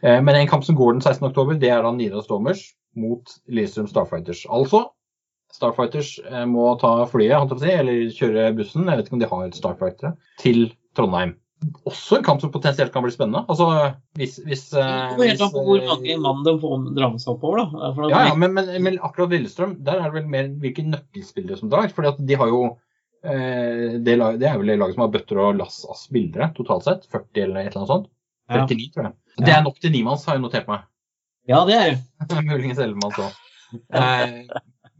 Men en kamp som går den 16. oktober, det er da Nidas Dommers mot Lillestrøm Starfighters. Altså Starfighters eh, må ta flyet, eller kjøre bussen, jeg vet ikke om de har Starfightere, til Trondheim. Også en kamp som potensielt kan bli spennende. Altså, hvis, hvis, eh, hvis Hvor eh, mange mann de får seg oppover, da? Ja, ja men, men, men, akkurat Lillestrøm, der er det vel mer hvilke nøkkelspillere som drar. fordi at de har jo det, det, er vel det laget som har bøtter og lass av spillere totalt sett. 40 eller et eller annet sånt. 39, tror jeg. Det er nok til nimanns, har jeg notert meg. Ja, det er det. [laughs] Muligens ellevemanns òg.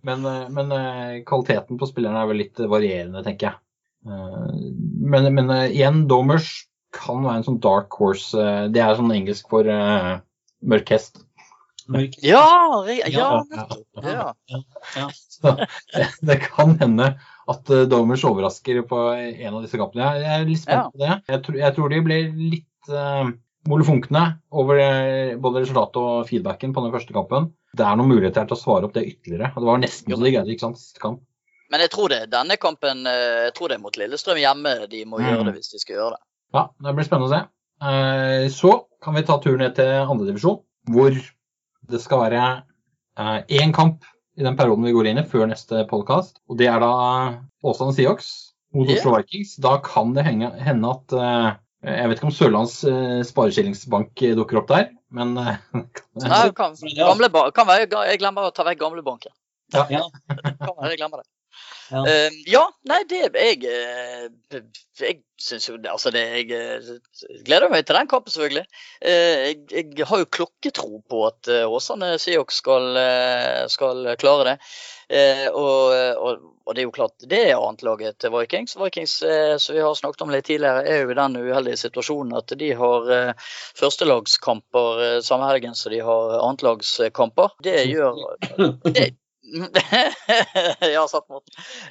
Men, eh, men, eh, kvaliteten på spillerne er vel litt varierende, tenker jeg. Eh, men, men igjen, Domers kan være en sånn dark horse. Det er sånn engelsk for uh, mørk hest. Ja, ja, ja, ja. Så, det, [laughs] det, kan hende at Domers overrasker på en av disse kampene. Jeg, er litt spent på det. Jeg, tror, jeg tror de blir litt uh, molefonkne over både resultatet og feedbacken på den første kampen det er noen muligheter til å svare opp det ytterligere. Det var nesten så de greide ikke sant, siste kamp. Men jeg tror det denne kampen eh, jeg tror det er mot Lillestrøm hjemme de må mm. gjøre det hvis de skal gjøre det. Ja, det blir spennende å se. Eh, så kan vi ta turen ned til andredivisjon, hvor det skal være én eh, kamp i den perioden vi går inn i før neste podkast. Og det er da Åsane Siox mot Oslo yeah. Vikings. Da kan det hende at jeg vet ikke om Sørlands Sparekillingsbank dukker opp der. Men [laughs] Nei, kan, gamle, kan være, Jeg glemmer å ta vekk gamlebanken. Ja. ja. kan være, jeg glemmer det. Ja. Uh, ja. nei, det Jeg, uh, jeg syns jo Altså, det Jeg uh, gleder meg til den kampen, selvfølgelig. Jeg, jeg, har jo klokketro på at Åsane Siok skal, skal klare det. Og, og, og, det er jo klart, det er annetlaget til Vikings. Vikings, som vi har snakket om litt tidligere, er jo i den uheldige situasjonen at de har førstelagskamper samme helgen som de har annetlagskamper. Det gjør det, [laughs] ja, satt mot.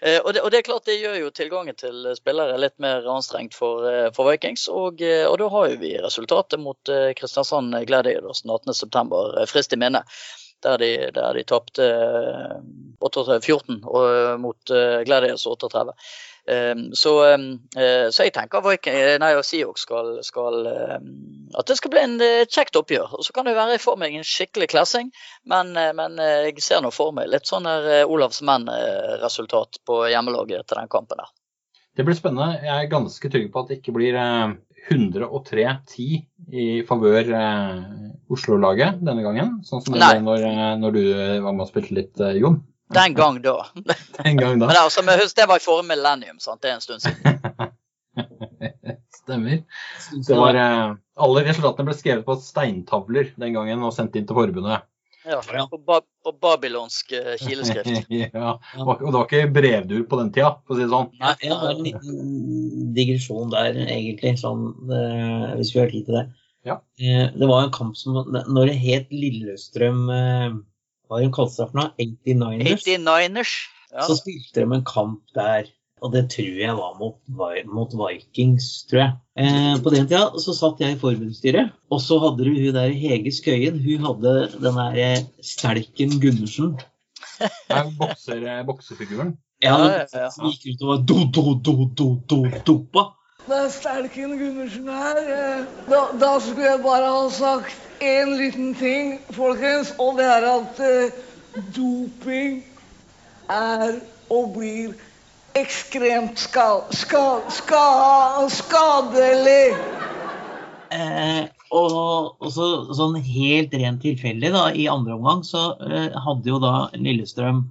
Eh, og, det, og, det, er klart det gjør jo tilgangen til spillere litt mer anstrengt for, eh, for Vikings. Og, eh, og, da har jo vi resultatet mot Kristiansand Gladiators 18.9. frist i minne. Der de, der de tapte 14 mot Gladiators 38. Ehm, så, ehm, eh, så, jeg tenker nei, Seahawks skal, skal ehm, At det skal bli en eh, kjekt oppgjør. Og Så kan det være for meg en skikkelig klessing, men, eh, men jeg ser nå for meg litt sånn Olavs menn-resultat på hjemmelaget til den kampen der. Det blir spennende. Jeg er ganske trygg på at det ikke blir 103-10 i favør Oslo-laget denne gangen. Sånn som det ble når, når, du var med og spilte litt, Jon. Den gang da. [laughs] Den gang da. Men altså, husk, det var i forrige millennium. sant? Det er en stund siden. [laughs] Stemmer. Det var, uh, alle resultatene ble skrevet på steintavler den gangen og sendt inn til forbundet. Ja, på, ba på babylonsk uh, kileskrift. [laughs] ja, og det var ikke brevdur på den tida, for å si det sånn. Nei, ja, det en liten digresjon der, egentlig, sånn, uh, hvis vi har tid til det. Ja. det var en kamp som Når det het Lillestrøm hva de kalte seg for noe? 89ers? 89ers. Ja. Så spilte de en kamp der, og det tror jeg var mot, mot Vikings, tror jeg. Eh, på den tida så satt jeg i forbundsstyret, og så hadde du hun der Hege Skøyen. Hun hadde den der eh, Stelken Gundersen. Bokser, eh, boksefiguren? Ja, som gikk ut og var do-do-do-do-do-dopa. Det er sterken Gundersen her. Eh, da, da skulle jeg bare ha sagt én liten ting, folkens, og det er at uh, doping er og blir ekstremt skal, skal, skal, skadelig. Eh, og, og så, sånn helt rent tilfeldig, da, i andre omgang så eh, hadde jo da Lillestrøm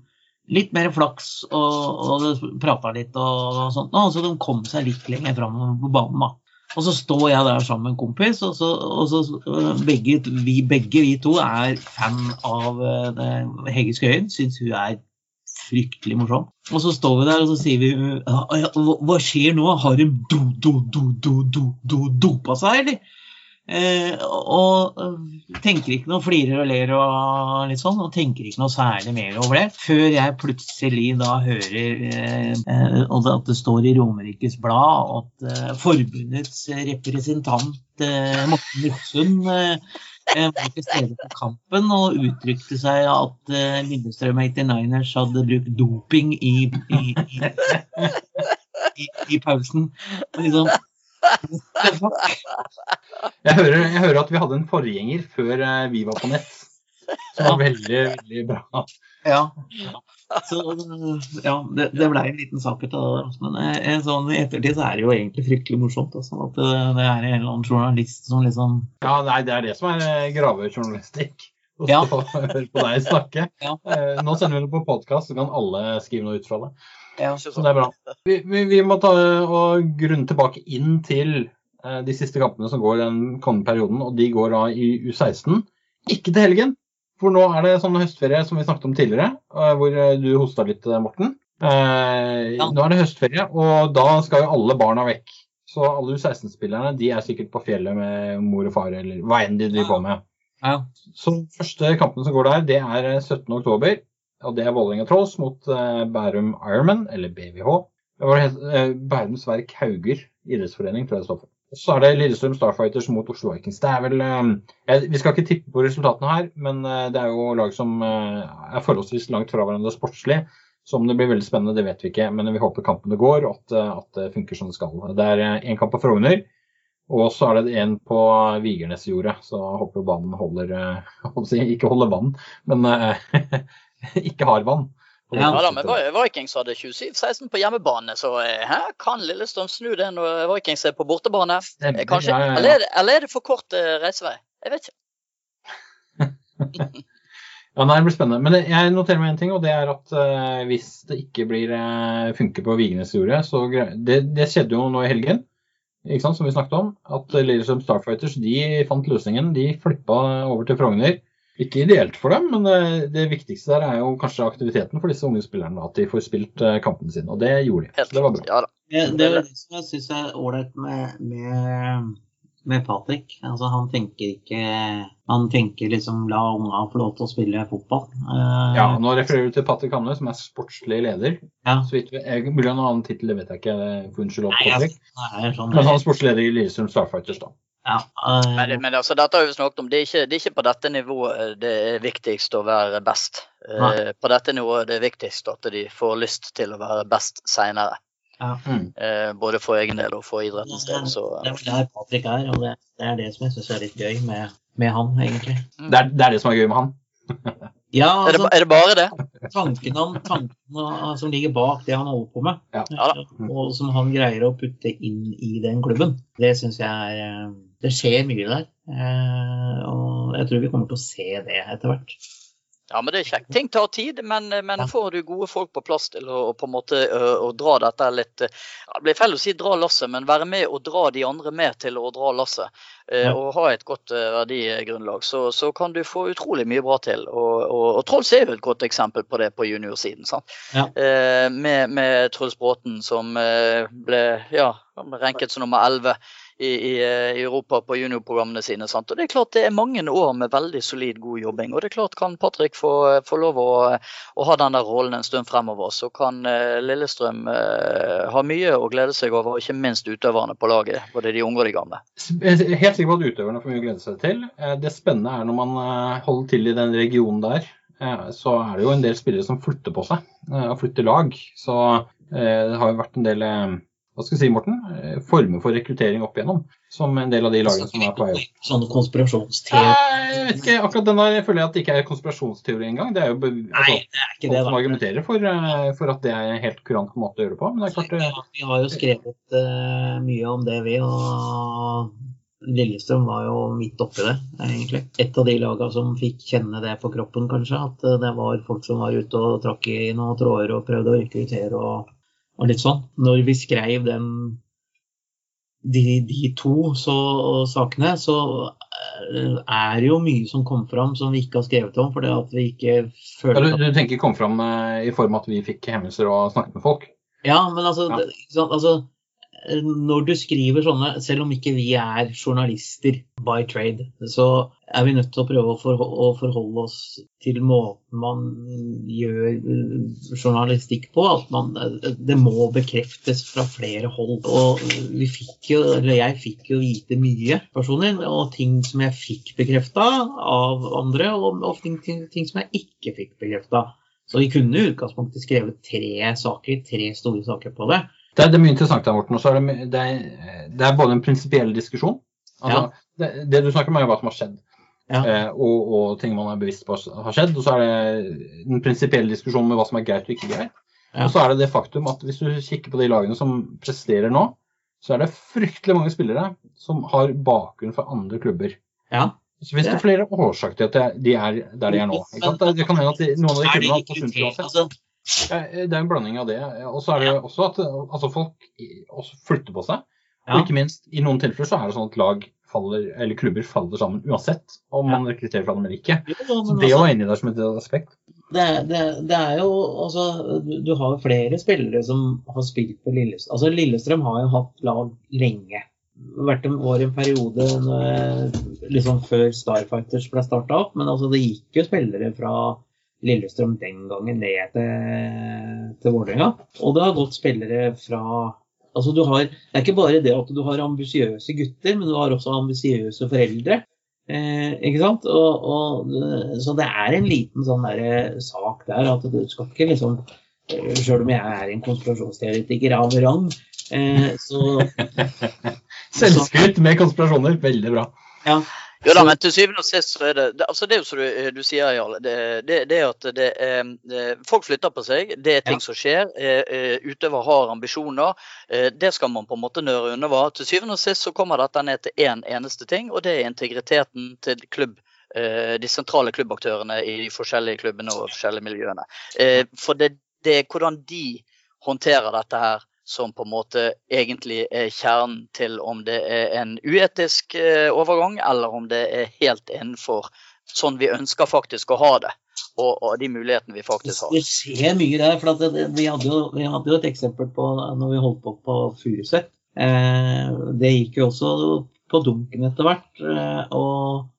litt mer flaks og, og prata litt og, sånt, og så de kom seg litt lenger fram på banen. da. Og så står jeg der sammen med en kompis, og så, og så øh, begge, vi, begge vi to er fan av uh, Hege Skøyen. Syns hun er fryktelig morsom. Og så står vi der og så sier vi ja, Hva skjer nå? Har hun do, do, do, do, do, do, dopa seg, eller? Eh, og tenker ikke noe, flirer og ler og litt sånn, og tenker ikke noe særlig mer over det. Før jeg plutselig da hører eh, at det står i Romerikes Blad at eh, forbundets representant eh, Morten Lufsund eh, var til stede på kampen og uttrykte seg at eh, Lillestrøm 89ers hadde brukt doping i, i, i, i pausen. Liksom, jeg, hører, jeg hører, at vi hadde en forgjenger før eh, vi var på nett. Som var veldig, veldig bra. Ja. Så, ja det, det ble en liten sak ut av det. Men jeg, sånn, i ettertid så er det jo egentlig fryktelig morsomt. Altså, at det, det er en eller annen journalist som liksom Ja, nei, det er det som er eh, gravejournalistikk. Å ja. [laughs] høre på deg snakke. Ja. Nå sender vi det på podkast, så kan alle skrive noe ut fra det. Ja, så det er bra. [laughs] Vi, vi, vi må ta og grunne tilbake inn til eh, de siste kampene som går den kommende perioden, og de går da i U16. Ikke til helgen, for nå er det sånn høstferie som vi snakket om tidligere, eh, hvor eh, du hosta litt, Morten. Eh, ja. Nå er det høstferie, og da skal jo alle barna vekk. Så alle U16-spillerne de er sikkert på fjellet med mor og far, eller hva enn de driver på med. Ja. Så første kampen som går der, det er 17.10 og det er Vålerenga Trolls mot uh, Bærum Ironman, eller BVH. Det uh, Bærums Verk Hauger idrettsforening, tror jeg det står for. Så er det Lillestrøm Starfighters mot Oslo Vikings. Det er vel uh, Vi skal ikke tippe på resultatene her, men det er jo lag som er forholdsvis langt fra hverandre sportslig. Så om det blir veldig spennende, det vet vi ikke, men vi håper kampene går og at, at det funker som det skal. Det er én kamp på Frogner, og så er det en på Vigernesjordet. Så håper banen holder [laughs] Ikke holder vann, men [laughs] [laughs] ikke har vann. Ja, da, men Vikings hadde 27-16 på hjemmebane, så hæ? kan Lillestrøm snu det når Vikings er på bortebane. Stemmer, kanskje, ja, ja, eller, er det, eller, er det, for kort uh, reisevei? Jeg vet ikke. [laughs] ja, nei, Det blir spennende. Men jeg noterer meg én ting, og det er at uh, hvis det ikke blir uh, funker på Vigenes jordet, så det, det, skjedde jo nå i helgen, ikke sant, som vi snakket om. At Lillestrøm Starfighters de fant løsningen. De flippa over til Frogner ikke ideelt for dem, men eh, det viktigste der er jo kanskje aktiviteten for disse unge spillerne. At de får spilt eh, kampene sine, og det gjorde de. Så det var bra. Ja, det, det er det som jeg syns er ålreit med, med, med, Patrick. Altså, han tenker ikke Han tenker liksom la unga få lov til å spille fotball. Uh, ja, nå refererer du til Patrick Hamne, som er sportslig leder. Ja. Så vidt jeg, Mulig han har annen tittel, det vet jeg ikke. Unnskyld, Patrick. jeg, sånn, men han er sportslig leder i Lillestrøm Starfighters, da. Ja, uh, men, men altså, dette har vi snakket om. Det er, ikke, det er, ikke, på dette nivået det er viktigst å være best. Uh, på dette nivået det er viktigst at de får lyst til å være best seinere. Ja. Uh, både for egen del og for idrettens del. Så, det er der Patrick er, og det, det er det som jeg syns er litt gøy med, med han, egentlig. Mm. Det, er, det er det som er gøy med han? [laughs] Ja, altså, er, det, altså, er, det, bare det? Tanken, om, tanken som ligger bak det han holder på med, ja. Ja, og som han greier å putte inn i den klubben, det syns jeg er det skjer mye der. Eh, og jeg tror vi kommer til å se det etter hvert. Ja, men det er kjekt. Ting tar tid, men, men får du gode folk på plass til å, på en måte, å, dra dette litt ja, Det blir feil å si dra lasset, men være med og dra de andre med til å dra lasset. Ja. Og ha et godt verdigrunnlag, så, så, kan du få utrolig mye bra til. Og, og, og Trolls er jo et godt eksempel på det på juniorsiden. Ja. med, med Truls Bråten som ble ja, renket som nummer 11 eh, i Europa på juniorprogrammene sine. Sant? Og Det er klart det er mange år med veldig solid, god jobbing. Og det er klart Kan Patrick få, få lov å, å, ha den der rollen en stund fremover, så kan uh, Lillestrøm uh, ha mye å glede seg over, ikke minst utøverne på laget. Både de unge og de gamle. Helt sikker på at utøverne får mye å glede seg til. Det spennende er når man holder til i den regionen der, så er det jo en del spillere som flytter på seg og flytter lag. Så det har jo vært en del hva skal jeg si, Morten, eh, former for rekruttering opp igjennom. Som en del av de lagene som er på vei Sånn konspirasjonsteori? Jeg vet ikke, akkurat den der føler jeg at det ikke er konspirasjonsteori engang. Det er jo altså, Nei, det er ikke det, som argumenterer for, eh, for, at det er en helt kurant måte å gjøre det på. Men det er klart det... Vi har jo skrevet uh, mye om det, vi. og Lillestrøm var jo midt oppi det, egentlig. Et av de lagene som fikk kjenne det på kroppen, kanskje. At det var folk som var ute og trakk i noen tråder og prøvde å rekruttere. og og litt sånn. Når vi skrev den, de, de to så, sakene, så eh, er det jo mye som kom fram som vi ikke har skrevet om. fordi at vi ikke føler... Ja, du, du, tenker kom fram eh, i form av at vi fikk hemmelser og snakket med folk? Ja, men altså, ja. Det, altså når du skriver sånne, selv om ikke vi er journalister by trade, så er vi nødt til å prøve å forholde oss til måten man gjør eh, journalistikk på. At man, det må bekreftes fra flere hold. Og vi fikk jo, eller jeg fikk jo vite mye personlig, og ting som jeg fikk bekrefta av andre, og, og ting, ting, som jeg ikke fikk bekrefta. Så vi kunne i utgangspunktet skrevet tre saker, tre store saker på det. Det er, det er mye interessant der, Morten. og det, det, er, det, er, både en prinsipiell diskusjon altså, ja. det, du snakker om, er hva som har skjedd. Ja. Eh, og, og, ting man er bevisst på har skjedd. Og så er det en prinsipiell diskusjon med hva som er greit og ikke greit. Ja. Og så er det det faktum at hvis du kikker på de lagene som presterer nå, så er det fryktelig mange spillere som har bakgrunn fra andre klubber. Ja. Så finnes det flere årsaker til at de er der de er nå. Det kan hende at de, noen av de klubbene har fått sunt det er en blanding av det. Og så er det også at altså folk også flytter på seg. Og ikke minst, i noen tilfeller så er det sånn at lag faller, eller klubber faller sammen uansett om man rekrutterer fra dem eller ikke. Så det å være inni der som et aspekt. Det, det, det, er jo altså Du har jo flere spillere som har spilt på Lillestrøm. Altså Lillestrøm har jo hatt lag lenge. Vært en, var en periode liksom før Starfighters ble starta opp, men altså det gikk jo spillere fra Lillestrøm den gangen ned til, til Vålerenga. Og det har gått spillere fra altså du har, Det er ikke bare det at du har ambisiøse gutter, men du har også ambisiøse foreldre. Eh, ikke sant? Og, og, så det er en liten sånn der, eh, sak der at du skal ikke liksom eh, Sjøl om jeg er en konspirasjonsteoretiker av rang, eh, så [laughs] Selvskryt med konspirasjoner. Veldig bra. Ja, jo da, men til syvende og sist så er det det, altså det er jo som du, du sier, Jarl. Det, det, det, at det, er, folk flytter på seg. Det er ting ja. som skjer. Eh, eh, utøver har ambisjoner. Eh, det skal man på en måte nøre under. Til syvende og sist så kommer dette ned til én en eneste ting, og det er integriteten til klubb de sentrale klubbaktørene i de forskjellige klubbene og forskjellige miljøene. For det, det er hvordan de håndterer dette her som på en måte egentlig er kjernen til om det er en uetisk eh, overgang, eller om det er helt innenfor sånn vi ønsker faktisk å ha det. Og, og de mulighetene vi faktisk har. Det skjer mye der. for det, vi, hadde jo, vi, hadde jo, et eksempel på når vi holdt på på Furuset. Eh, det gikk jo også på dunken etter hvert. Eh, og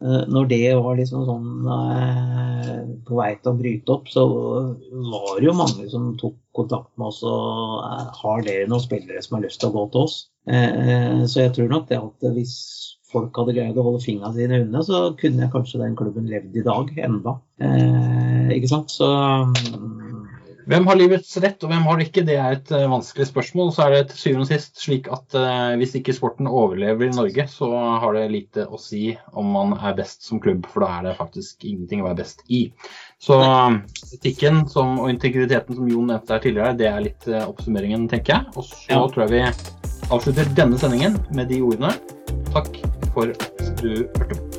når det var liksom sånn eh, på vei til å bryte opp, så var det jo mange som tok kontakt med oss og eh, har dere noen spillere som har lyst til å gå til oss. Så jeg tror nok det at hvis folk hadde greid å holde fingrene sine unna, så kunne kanskje den klubben levd i dag enda. Ikke sant? Så mm, hvem har livets rett, og hvem har det ikke? Det er et uh, vanskelig spørsmål. Så er det til syvende og sist slik at uh, hvis ikke sporten overlever i Norge, så har det lite å si om man er best som klubb, for da er det faktisk ingenting å være best i. Så uh, etikken som, og integriteten som Jon nevnte her tidligere, det er litt oppsummeringen, tenker jeg. Og så ja. tror jeg vi avslutter denne sendingen med de ordene. Takk for at du hørte på.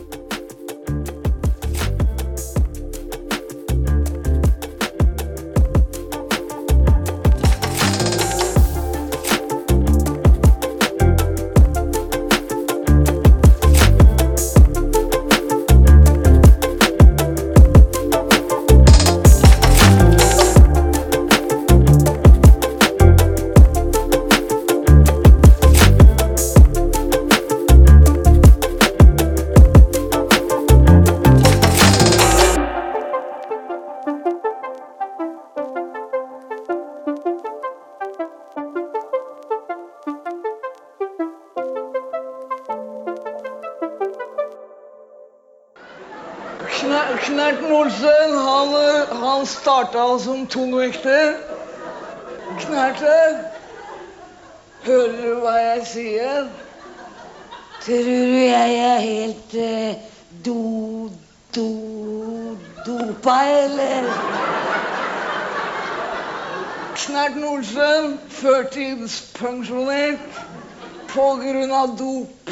Starta som tungvekter. Knerte. Hører du hva jeg sier? Tror du jeg er helt eh, do... do... dopa, eller? Knerten Olsen, førtidspensjonert på grunn av dop.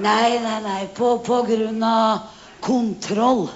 Nei, nei, nei. På, på grunn av kontroll.